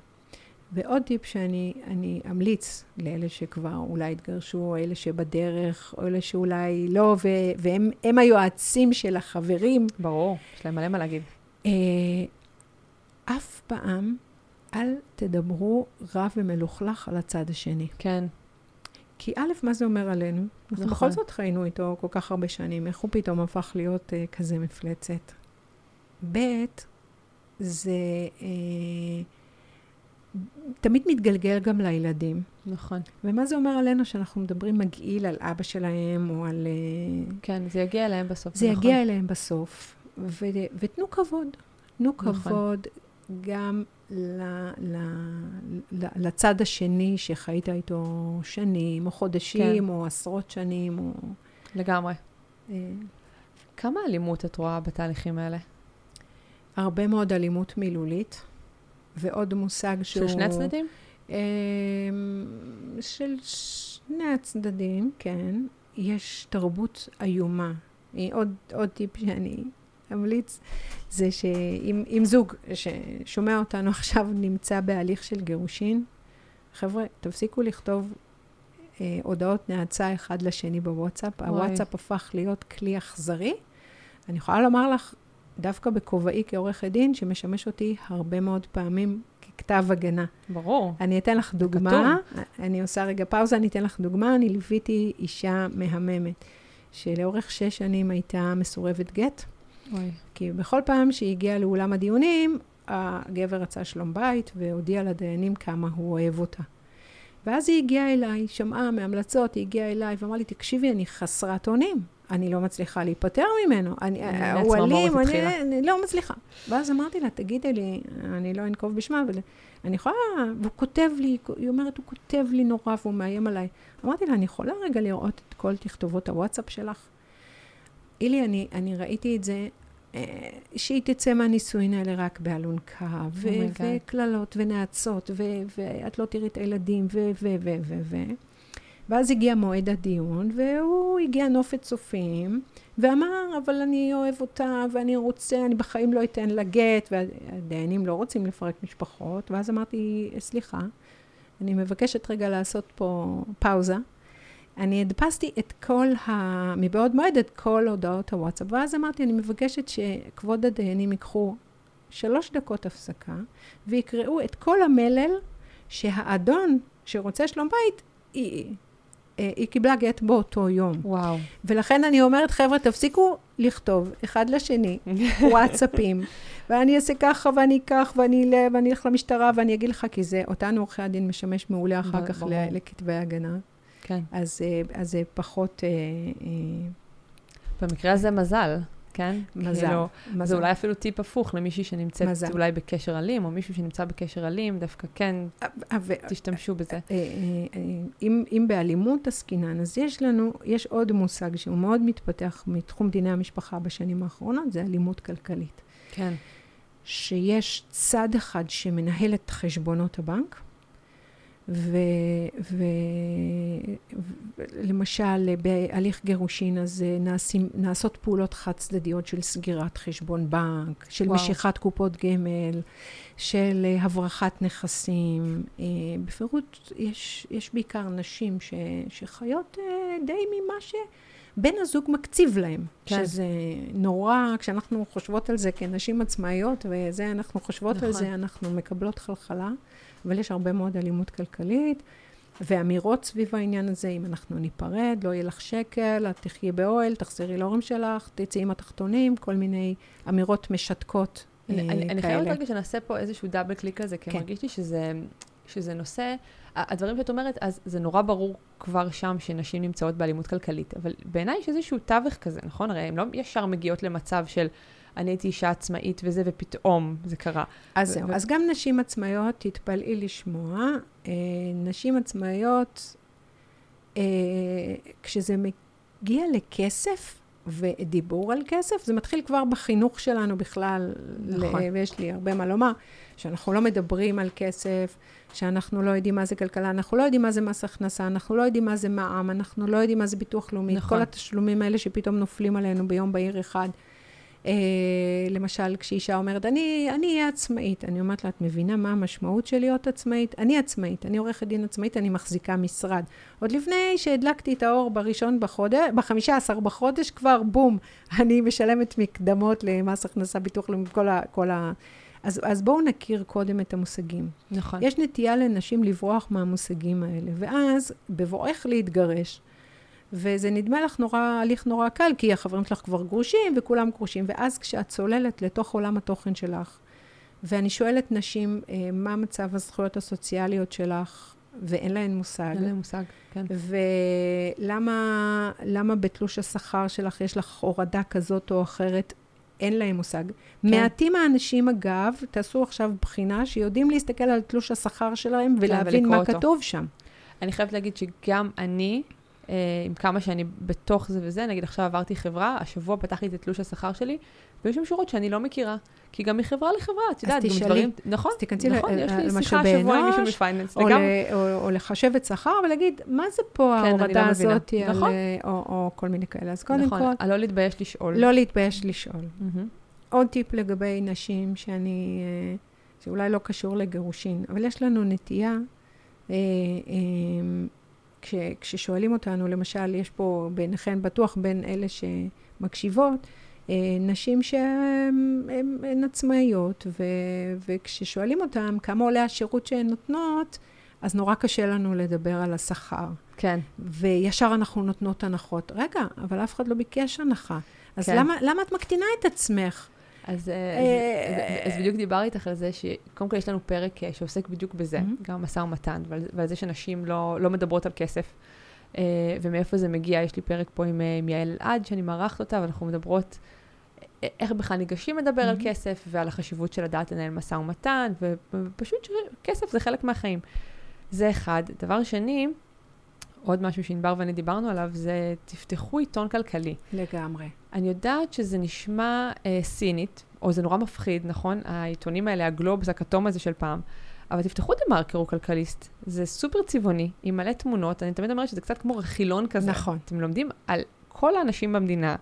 ועוד טיפ שאני אמליץ לאלה שכבר אולי התגרשו, או אלה שבדרך, או אלה שאולי לא, ו- והם היועצים של החברים. ברור, יש להם מלא מה להגיד. אה, אף פעם אל תדברו רע ומלוכלך על הצד השני. כן. כי א', מה זה אומר עלינו? אנחנו נכון. בכל זאת חיינו איתו כל כך הרבה שנים, איך הוא פתאום הפך להיות אה, כזה מפלצת? ב', זה אה, תמיד מתגלגל גם לילדים. נכון. ומה זה אומר עלינו שאנחנו מדברים מגעיל על אבא שלהם, או על... אה, כן, זה יגיע אליהם בסוף. זה נכון. יגיע אליהם בסוף. ו- ותנו כבוד. תנו נכון. כבוד גם ל- ל- ל- לצד השני שחיית איתו שנים, או חודשים, כן. או עשרות שנים, או... לגמרי. אה, כמה אלימות את רואה בתהליכים האלה? הרבה מאוד אלימות מילולית, ועוד מושג שהוא... של שני הצדדים? אה, של שני הצדדים, כן. יש תרבות איומה. עוד, עוד טיפ שאני אמליץ, זה שאם זוג ששומע אותנו עכשיו נמצא בהליך של גירושין, חבר'ה, תפסיקו לכתוב אה, הודעות נאצה אחד לשני בוואטסאפ. וואי. הוואטסאפ הפך להיות כלי אכזרי. אני יכולה לומר לך, דווקא בכובעי כעורכת דין, שמשמש אותי הרבה מאוד פעמים ככתב הגנה. ברור. אני אתן לך דוגמה, אני עושה רגע פאוזה, אני אתן לך דוגמה. אני ליוויתי אישה מהממת, שלאורך שש שנים הייתה מסורבת גט. אוי. כי בכל פעם שהיא הגיעה לאולם הדיונים, הגבר רצה שלום בית והודיע לדיינים כמה הוא אוהב אותה. ואז היא הגיעה אליי, שמעה מהמלצות, היא הגיעה אליי ואמרה לי, תקשיבי, אני חסרת אונים. אני לא מצליחה להיפטר ממנו. אני, הוא אלים, אני, אני לא מצליחה. ואז אמרתי לה, תגידי לי, אני לא אנקוב בשמה, אבל אני יכולה, והוא כותב לי, היא אומרת, הוא כותב לי נורא והוא מאיים עליי. אמרתי לה, אני יכולה רגע לראות את כל תכתובות הוואטסאפ שלך? אילי, אני, אני ראיתי את זה, אה, שהיא תצא מהנישואין האלה רק באלונקה, Oh וקללות, ונאצות, ואת לא תראי את הילדים, ו... ו... ו... ו... ו... ואז הגיע מועד הדיון, והוא הגיע נופת צופים, ואמר, אבל אני אוהב אותה, ואני רוצה, אני בחיים לא אתן לה גט, והדיינים לא רוצים לפרק משפחות, ואז אמרתי, סליחה, אני מבקשת רגע לעשות פה פאוזה. אני הדפסתי את כל ה... מבעוד מועד את כל הודעות הוואטסאפ, ואז אמרתי, אני מבקשת שכבוד הדיינים ייקחו שלוש דקות הפסקה, ויקראו את כל המלל שהאדון שרוצה שלום בית, היא, אה, היא קיבלה גט באותו יום. וואו. ולכן אני אומרת, חבר'ה, תפסיקו לכתוב אחד לשני וואטסאפים, ואני אעשה ככה ואני אקח ואני ואני אלך למשטרה ואני אגיד לך, כי זה, אותנו עורכי הדין משמש מעולה אחר כך לכתבי הגנה. כן. אז, אה, אז זה פחות... אה, במקרה הזה מזל. כן? מזל, כאילו, מזל. זה אולי אפילו טיפ הפוך למישהי שנמצאת מזל. אולי בקשר אלים, או מישהו שנמצא בקשר אלים, דווקא כן, ו... תשתמשו בזה. אה, אה, אה, אם, אם באלימות עסקינן, אז יש לנו, יש עוד מושג שהוא מאוד מתפתח מתחום דיני המשפחה בשנים האחרונות, זה אלימות כלכלית. כן. שיש צד אחד שמנהל את חשבונות הבנק, ולמשל, בהליך גירושין אז נעשים, נעשות פעולות חד צדדיות של סגירת חשבון בנק, של וואו. משיכת קופות גמל, של אה, הברחת נכסים. אה, בפירוט יש, יש בעיקר נשים ש, שחיות אה, די ממה שבן הזוג מקציב להם. כן. שזה נורא, כשאנחנו חושבות על זה כנשים עצמאיות, וזה, אנחנו חושבות נכון. על זה, אנחנו מקבלות חלחלה. אבל יש הרבה מאוד אלימות כלכלית, ואמירות סביב העניין הזה, אם אנחנו ניפרד, לא יהיה לך שקל, את תחיי באוהל, תחזרי להורים שלך, תצאי עם התחתונים, כל מיני אמירות משתקות אני, אה, אני, אני חייבת רגע שנעשה פה איזשהו דאבל קליק כזה, כי כן. מרגיש לי שזה, שזה נושא, הדברים שאת אומרת, אז זה נורא ברור כבר שם שנשים נמצאות באלימות כלכלית, אבל בעיניי יש איזשהו תווך כזה, נכון? הרי הן לא ישר מגיעות למצב של אני הייתי אישה עצמאית וזה, ופתאום זה קרה. אז זהו, אז גם נשים עצמאיות, תתפלאי לשמוע, אה, נשים עצמאיות, אה, כשזה מגיע לכסף, ודיבור על כסף, זה מתחיל כבר בחינוך שלנו בכלל, נכון. ל- ויש לי הרבה מה לומר, שאנחנו לא מדברים על כסף, שאנחנו לא יודעים מה זה כלכלה, אנחנו לא יודעים מה זה מס הכנסה, אנחנו לא יודעים מה זה מע"מ, אנחנו לא יודעים מה זה ביטוח לאומי, נכון. כל התשלומים האלה שפתאום נופלים עלינו ביום בהיר אחד. אה, למשל, כשאישה אומרת, אני אהיה עצמאית, אני אומרת לה, את מבינה מה המשמעות של להיות עצמאית? אני עצמאית, אני עורכת דין עצמאית, אני מחזיקה משרד. עוד לפני שהדלקתי את האור בראשון בחודש, בחמישה עשר בחודש, כבר בום, אני משלמת מקדמות למס הכנסה, ביטוח לאומי, כל ה... כל ה אז, אז בואו נכיר קודם את המושגים. נכון. יש נטייה לנשים לברוח מהמושגים האלה, ואז, בבואך להתגרש, וזה נדמה לך נורא, הליך נורא קל, כי החברים שלך כבר גרושים וכולם גרושים, ואז כשאת צוללת לתוך עולם התוכן שלך, ואני שואלת נשים, אה, מה מצב הזכויות הסוציאליות שלך, ואין להן מושג. אין להן מושג, כן. ולמה בתלוש השכר שלך יש לך הורדה כזאת או אחרת, אין להם מושג. כן. מעטים האנשים, אגב, תעשו עכשיו בחינה, שיודעים להסתכל על תלוש השכר שלהם כן, ולהבין מה אותו. כתוב שם. אני חייבת להגיד שגם אני, עם כמה שאני בתוך זה וזה, נגיד עכשיו עברתי חברה, השבוע פתחתי את תלוש השכר שלי, ויש שם שורות שאני לא מכירה, כי גם מחברה לחברה, את יודעת, גם דברים, נכון, אז תיכנסי נכון, יש לי שיחה השבוע עם מישהו מפייננס, או, או, או לחשבת שכר ולהגיד, מה זה פה כן, ההורדה לא הזאת, נכון. על, או, או כל מיני כאלה. אז קודם נכון, כל... נכון, לא להתבייש לשאול. לא להתבייש לשאול. Mm-hmm. עוד טיפ לגבי נשים, שאני, אה, שאולי לא קשור לגירושין, אבל יש לנו נטייה, אה, אה, כש, כששואלים אותנו, למשל, יש פה ביניכן בטוח בין אלה שמקשיבות, אה, נשים שהן עצמאיות, ו, וכששואלים אותן כמה עולה השירות שהן נותנות, אז נורא קשה לנו לדבר על השכר. כן. וישר אנחנו נותנות הנחות. רגע, אבל אף אחד לא ביקש הנחה. אז כן. למה, למה את מקטינה את עצמך? אז, אה, אה, אז, אז בדיוק דיברתי איתך על זה, שקודם כל יש לנו פרק אה, שעוסק בדיוק בזה. גם משא ומתן, ועל, ועל זה שנשים לא, לא מדברות על כסף. ומאיפה זה מגיע, יש לי פרק פה עם, עם יעל אלעד, שאני מארחת אותה, ואנחנו מדברות איך בכלל ניגשים לדבר. על כסף, ועל החשיבות של לדעת לנהל משא ומתן, ופשוט שכסף זה חלק מהחיים. זה אחד. דבר שני, עוד משהו שענבר ואני דיברנו עליו, זה תפתחו עיתון כלכלי. לגמרי. אני יודעת שזה נשמע אה, סינית, או זה נורא מפחיד, נכון? העיתונים האלה, הגלובס, הכתום הזה של פעם. אבל תפתחו את המרקר הוא כלכליסט, זה סופר צבעוני, עם מלא תמונות, אני תמיד אומרת שזה קצת כמו רכילון כזה. נכון. אתם לומדים על כל האנשים במדינה,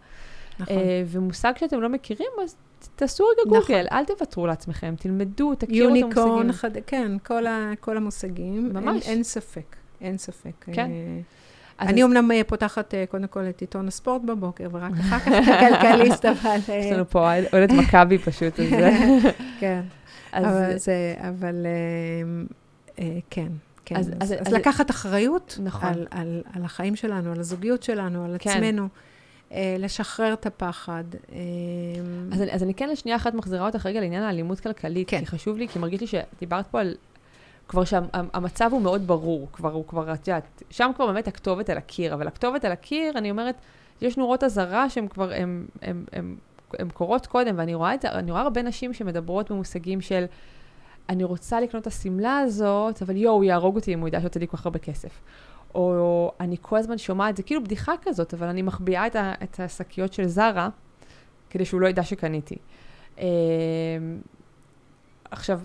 נכון. אה, ומושג שאתם לא מכירים, אז תעשו רגע נכון. גוגל, אל תוותרו לעצמכם, תלמדו, תכירו את יוניקורן, המושגים. חד... כן, כל, ה, כל המושגים. ממש. אין, אין ספק, אין ספק. כן. אה, אני אומנם אה, פותחת אה, קודם כל את עיתון הספורט בבוקר, ורק אחר כך את הכלכליסט, אבל... יש לנו פה אוהדת מכבי פשוט, אז זה... כן, אבל כן. כן, אז- אז, אז- אז, אז- אז לקחת אחריות נכון. על, על, על החיים שלנו, על הזוגיות שלנו, על כן. עצמנו, אה, לשחרר את הפחד. אה, אז אני, אז אני כן לשנייה אחת מחזירה אותך רגע לעניין האלימות כלכלית, כן. כי חשוב לי, כי מרגיש לי שדיברת פה על... כבר שהמצב הוא מאוד ברור, כבר הוא כבר, את יודעת, שם כבר באמת הכתובת על הקיר, אבל הכתובת על הקיר, אני אומרת, יש נורות אזהרה שהן כבר, הן, קורות קודם, ואני רואה את רואה הרבה נשים שמדברות במושגים של, אני רוצה לקנות את השמלה הזאת, אבל יואו, הוא יהרוג אותי אם הוא ידע שיוצא לי כל כך הרבה כסף. או אני כל הזמן שומעת, זה כאילו בדיחה כזאת, אבל אני מחביאה את, את השקיות של זרה, כדי שהוא לא ידע שקניתי. אה, עכשיו,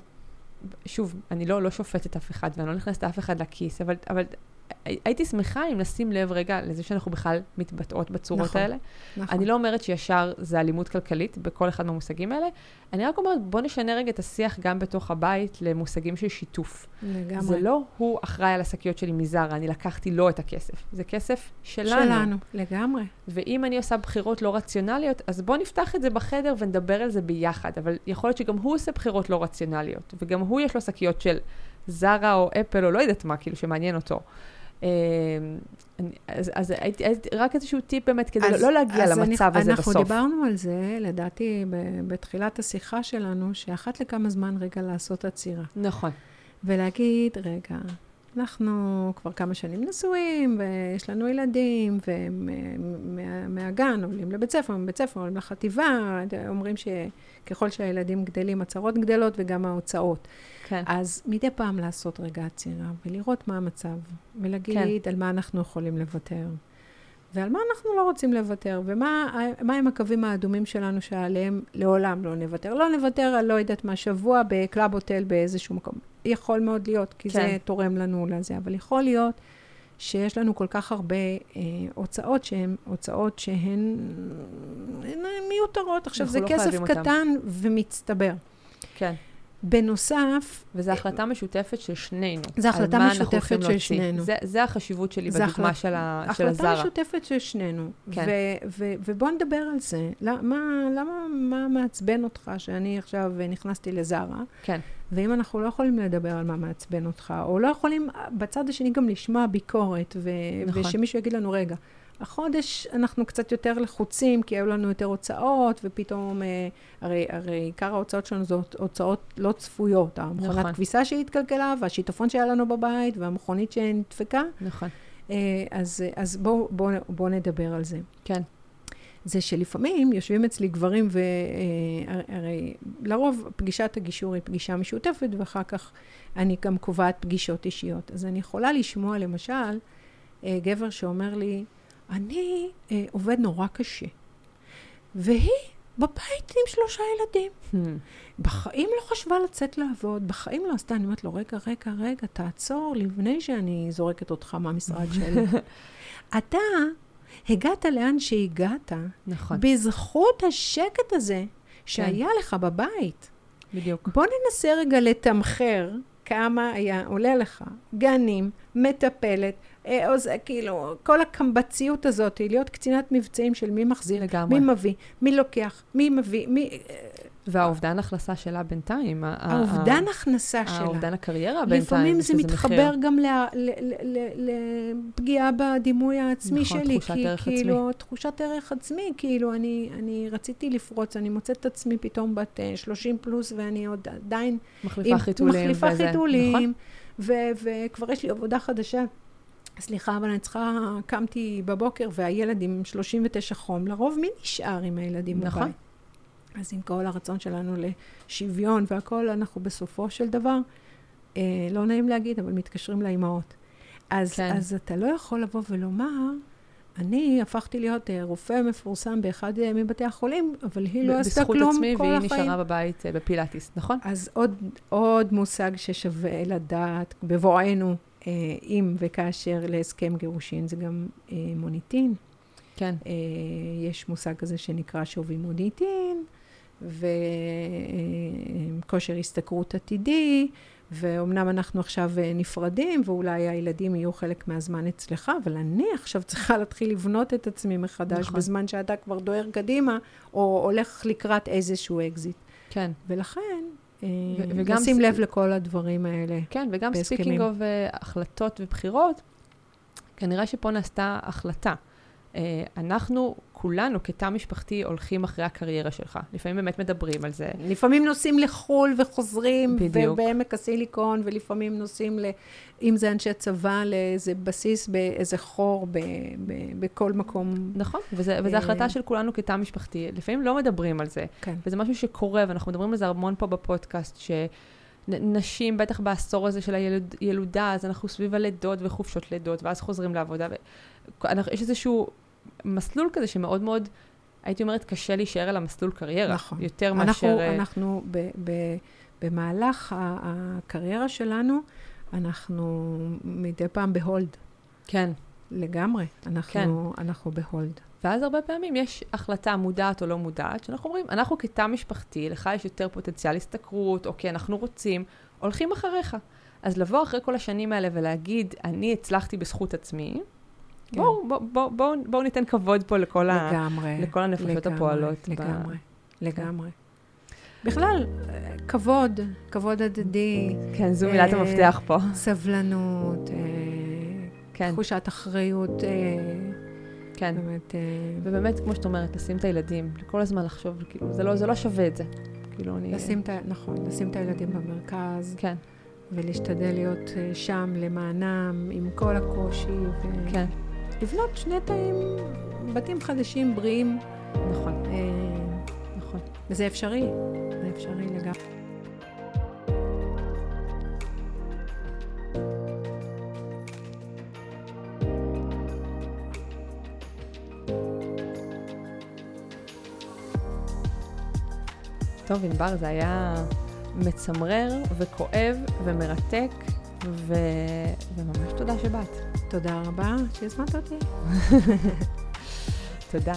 שוב, אני לא, לא שופטת אף אחד, ואני לא נכנסת אף אחד לכיס, אבל, אבל הייתי שמחה אם נשים לב רגע לזה שאנחנו בכלל מתבטאות בצורות נכון, האלה. נכון. אני לא אומרת שישר זה אלימות כלכלית בכל אחד מהמושגים האלה, אני רק אומרת, בוא נשנה רגע את השיח גם בתוך הבית למושגים של שיתוף. לגמרי. זה לא הוא אחראי על השקיות שלי מזרה, אני לקחתי לו את הכסף. זה כסף שלנו. שלנו, לגמרי. ואם אני עושה בחירות לא רציונליות, אז בוא נפתח את זה בחדר ונדבר על זה ביחד. אבל יכול להיות שגם הוא עושה בחירות לא רציונליות, וגם הוא יש לו שקיות של זרה או אפל או לא יודעת מה, כאילו, שמעניין אותו. אני- אז, אז הייתי, הייתי, רק איזשהו טיפ באמת, כדי אז- לא להגיע אז למצב אני, הזה אנחנו בסוף. אנחנו דיברנו על זה, לדעתי, ב- בתחילת השיחה שלנו, שאחת לכמה זמן רגע לעשות עצירה. נכון. ולהגיד, רגע, אנחנו כבר כמה שנים נשואים, ויש לנו ילדים, ומהגן עולים לבית ספר, מבית ספר עולים לחטיבה, אומרים שככל שהילדים גדלים, הצהרות גדלות וגם ההוצאות. כן. אז מדי פעם לעשות רגע עצירה, ולראות מה המצב, ולהגיד כן. על מה אנחנו יכולים לוותר, ועל מה אנחנו לא רוצים לוותר, ומה מה הם הקווים האדומים שלנו שעליהם לעולם לא נוותר. לא נוותר על לא יודעת מה, שבוע ב Club Hotel באיזשהו מקום. יכול מאוד להיות, כי כן. זה תורם לנו לזה, אבל יכול להיות שיש לנו כל כך הרבה אה, הוצאות שהן הוצאות שהן מיותרות. עכשיו, זה לא כסף קטן אותם. ומצטבר. כן. בנוסף... וזו החלטה משותפת של שנינו. זו החלטה משותפת של שנינו. זה, זה החשיבות שלי בדוגמה החלט... של, ה... של הזרה. החלטה משותפת של שנינו. כן. ו- ו- ובוא נדבר על זה. למה, למה, מה מעצבן אותך שאני עכשיו נכנסתי לזרה? כן. ואם אנחנו לא יכולים לדבר על מה מעצבן אותך, או לא יכולים בצד השני גם לשמוע ביקורת, ו- נכון. ושמישהו יגיד לנו, רגע, החודש אנחנו קצת יותר לחוצים, כי היו לנו יותר הוצאות, ופתאום, אה, הרי, הרי עיקר ההוצאות שלנו זה הוצאות לא צפויות. המכונת נכון. כביסה שהתקלקלה, והשיטפון שהיה לנו בבית, והמכונית שנדפקה. נכון. אה, אז, אז בואו בוא, בוא נדבר על זה. כן. זה שלפעמים יושבים אצלי גברים, והרי לרוב פגישת הגישור היא פגישה משותפת, ואחר כך אני גם קובעת פגישות אישיות. אז אני יכולה לשמוע, למשל, אה, גבר שאומר לי, אני אה, עובד נורא קשה, והיא בבית עם שלושה ילדים. Hmm. בחיים לא חשבה לצאת לעבוד, בחיים לא עשתה. אני אומרת לו, רגע, רגע, רגע, תעצור לפני שאני זורקת אותך מהמשרד שלי. אתה הגעת לאן שהגעת, נכון. בזכות השקט הזה שהיה כן. לך בבית. בדיוק. בוא ננסה רגע לתמחר כמה היה עולה לך. גנים, מטפלת, אה, או זה כאילו, כל הקמבציות הזאת, להיות קצינת מבצעים של מי מחזיר, לגמרי. מי מביא, מי לוקח, מי מביא, מי... והאובדן הכנסה שלה בינתיים. האובדן הכנסה שלה. האובדן הקריירה בינתיים. לפעמים זה מתחבר גם לפגיעה בדימוי העצמי נכון, שלי. תחושת ערך עצמי. כאילו, תחושת ערך עצמי, כאילו, אני, אני רציתי לפרוץ, אני מוצאת את עצמי פתאום בת 30 פלוס, ואני עוד עדיין... מחליפה חיתולים. מחליפה חיתולים, נכון? ו- וכבר יש לי עבודה חדשה. סליחה, אבל אני צריכה, קמתי בבוקר והילד עם 39 חום, לרוב מי נשאר עם הילדים נכון. בבית? אז עם כל הרצון שלנו לשוויון והכול, אנחנו בסופו של דבר, אה, לא נעים להגיד, אבל מתקשרים לאימהות. אז, כן. אז אתה לא יכול לבוא ולומר, אני הפכתי להיות אה, רופא מפורסם באחד אה, מבתי החולים, אבל היא לא עשתה בזכות כלום עצמי, כל והיא החיים. נשארה בבית אה, בפילאטיס, נכון? אז עוד, עוד מושג ששווה לדעת בבואנו, אה, אם וכאשר להסכם גירושין, זה גם אה, מוניטין. כן. אה, יש מושג כזה שנקרא שווי מוניטין, וכושר השתכרות עתידי, ואומנם אנחנו עכשיו אה, נפרדים, ואולי הילדים יהיו חלק מהזמן אצלך, אבל אני עכשיו צריכה להתחיל לבנות את עצמי מחדש, נכון. בזמן שאתה כבר דוהר קדימה, או הולך לקראת איזשהו אקזיט. כן. ולכן, אה, וגם לשים ס- לב לכל הדברים האלה. כן, וגם. speaking of החלטות ובחירות, כנראה שפה נעשתה החלטה. אה, אנחנו, כולנו, כתא משפחתי, הולכים אחרי הקריירה שלך. לפעמים באמת מדברים על זה. לפעמים נוסעים לחו"ל וחוזרים, בדיוק. ובעמק הסיליקון, ולפעמים נוסעים, ל, אם זה אנשי צבא, לאיזה בסיס באיזה חור ב, ב, בכל מקום. נכון, וזה, וזו אה. החלטה של כולנו כתא משפחתי. לפעמים לא מדברים על זה, כן. וזה משהו שקורה, ואנחנו מדברים על זה המון פה בפודקאסט, שנשים, בטח בעשור הזה של הילודה, אז אנחנו סביב הלידות וחופשות לידות, ואז חוזרים לעבודה. ו... יש איזשהו מסלול כזה שמאוד מאוד, הייתי אומרת, קשה להישאר על המסלול קריירה. נכון. יותר אנחנו, מאשר... אה, אנחנו ב, ב, במהלך הקריירה שלנו, אנחנו מדי פעם ב hold. כן. לגמרי. אנחנו, כן. אנחנו בהולד. ואז הרבה פעמים יש החלטה מודעת או לא מודעת, שאנחנו אומרים, אנחנו כתא משפחתי, לך יש יותר פוטנציאל השתכרות, או כי אנחנו רוצים, הולכים אחריך. אז לבוא אחרי כל השנים האלה ולהגיד, אני הצלחתי בזכות עצמי, כן. בואו בוא, בוא, בוא, בוא ניתן כבוד פה לכל, ה, לגמרי. לכל הנפשות לגמרי, הפועלות. ב- לגמרי, לגמרי. בכלל, כבוד, כבוד הדדי, כן, זו מילת אה, המפתח פה. סבלנות, אה, כן, תחושת אחריות, אה, כן. באמת, אה, ובאמת, כמו שאת אומרת, לשים את הילדים, כל הזמן לחשוב, כאילו, זה לא, זה לא שווה את זה. כאילו, אני... לשים את ה... נכון, לשים את הילדים במרכז, כן, ולהשתדל להיות שם למענם, עם כל הקושי, כן, ולבנות שני תאים, בתים חדשים, בריאים, נכון, אה, נכון. וזה אפשרי, זה אפשרי לגמרי. טוב, ענבר, זה היה מצמרר וכואב ומרתק, ו... וממש תודה שבאת. תודה רבה שהזמנת אותי. תודה.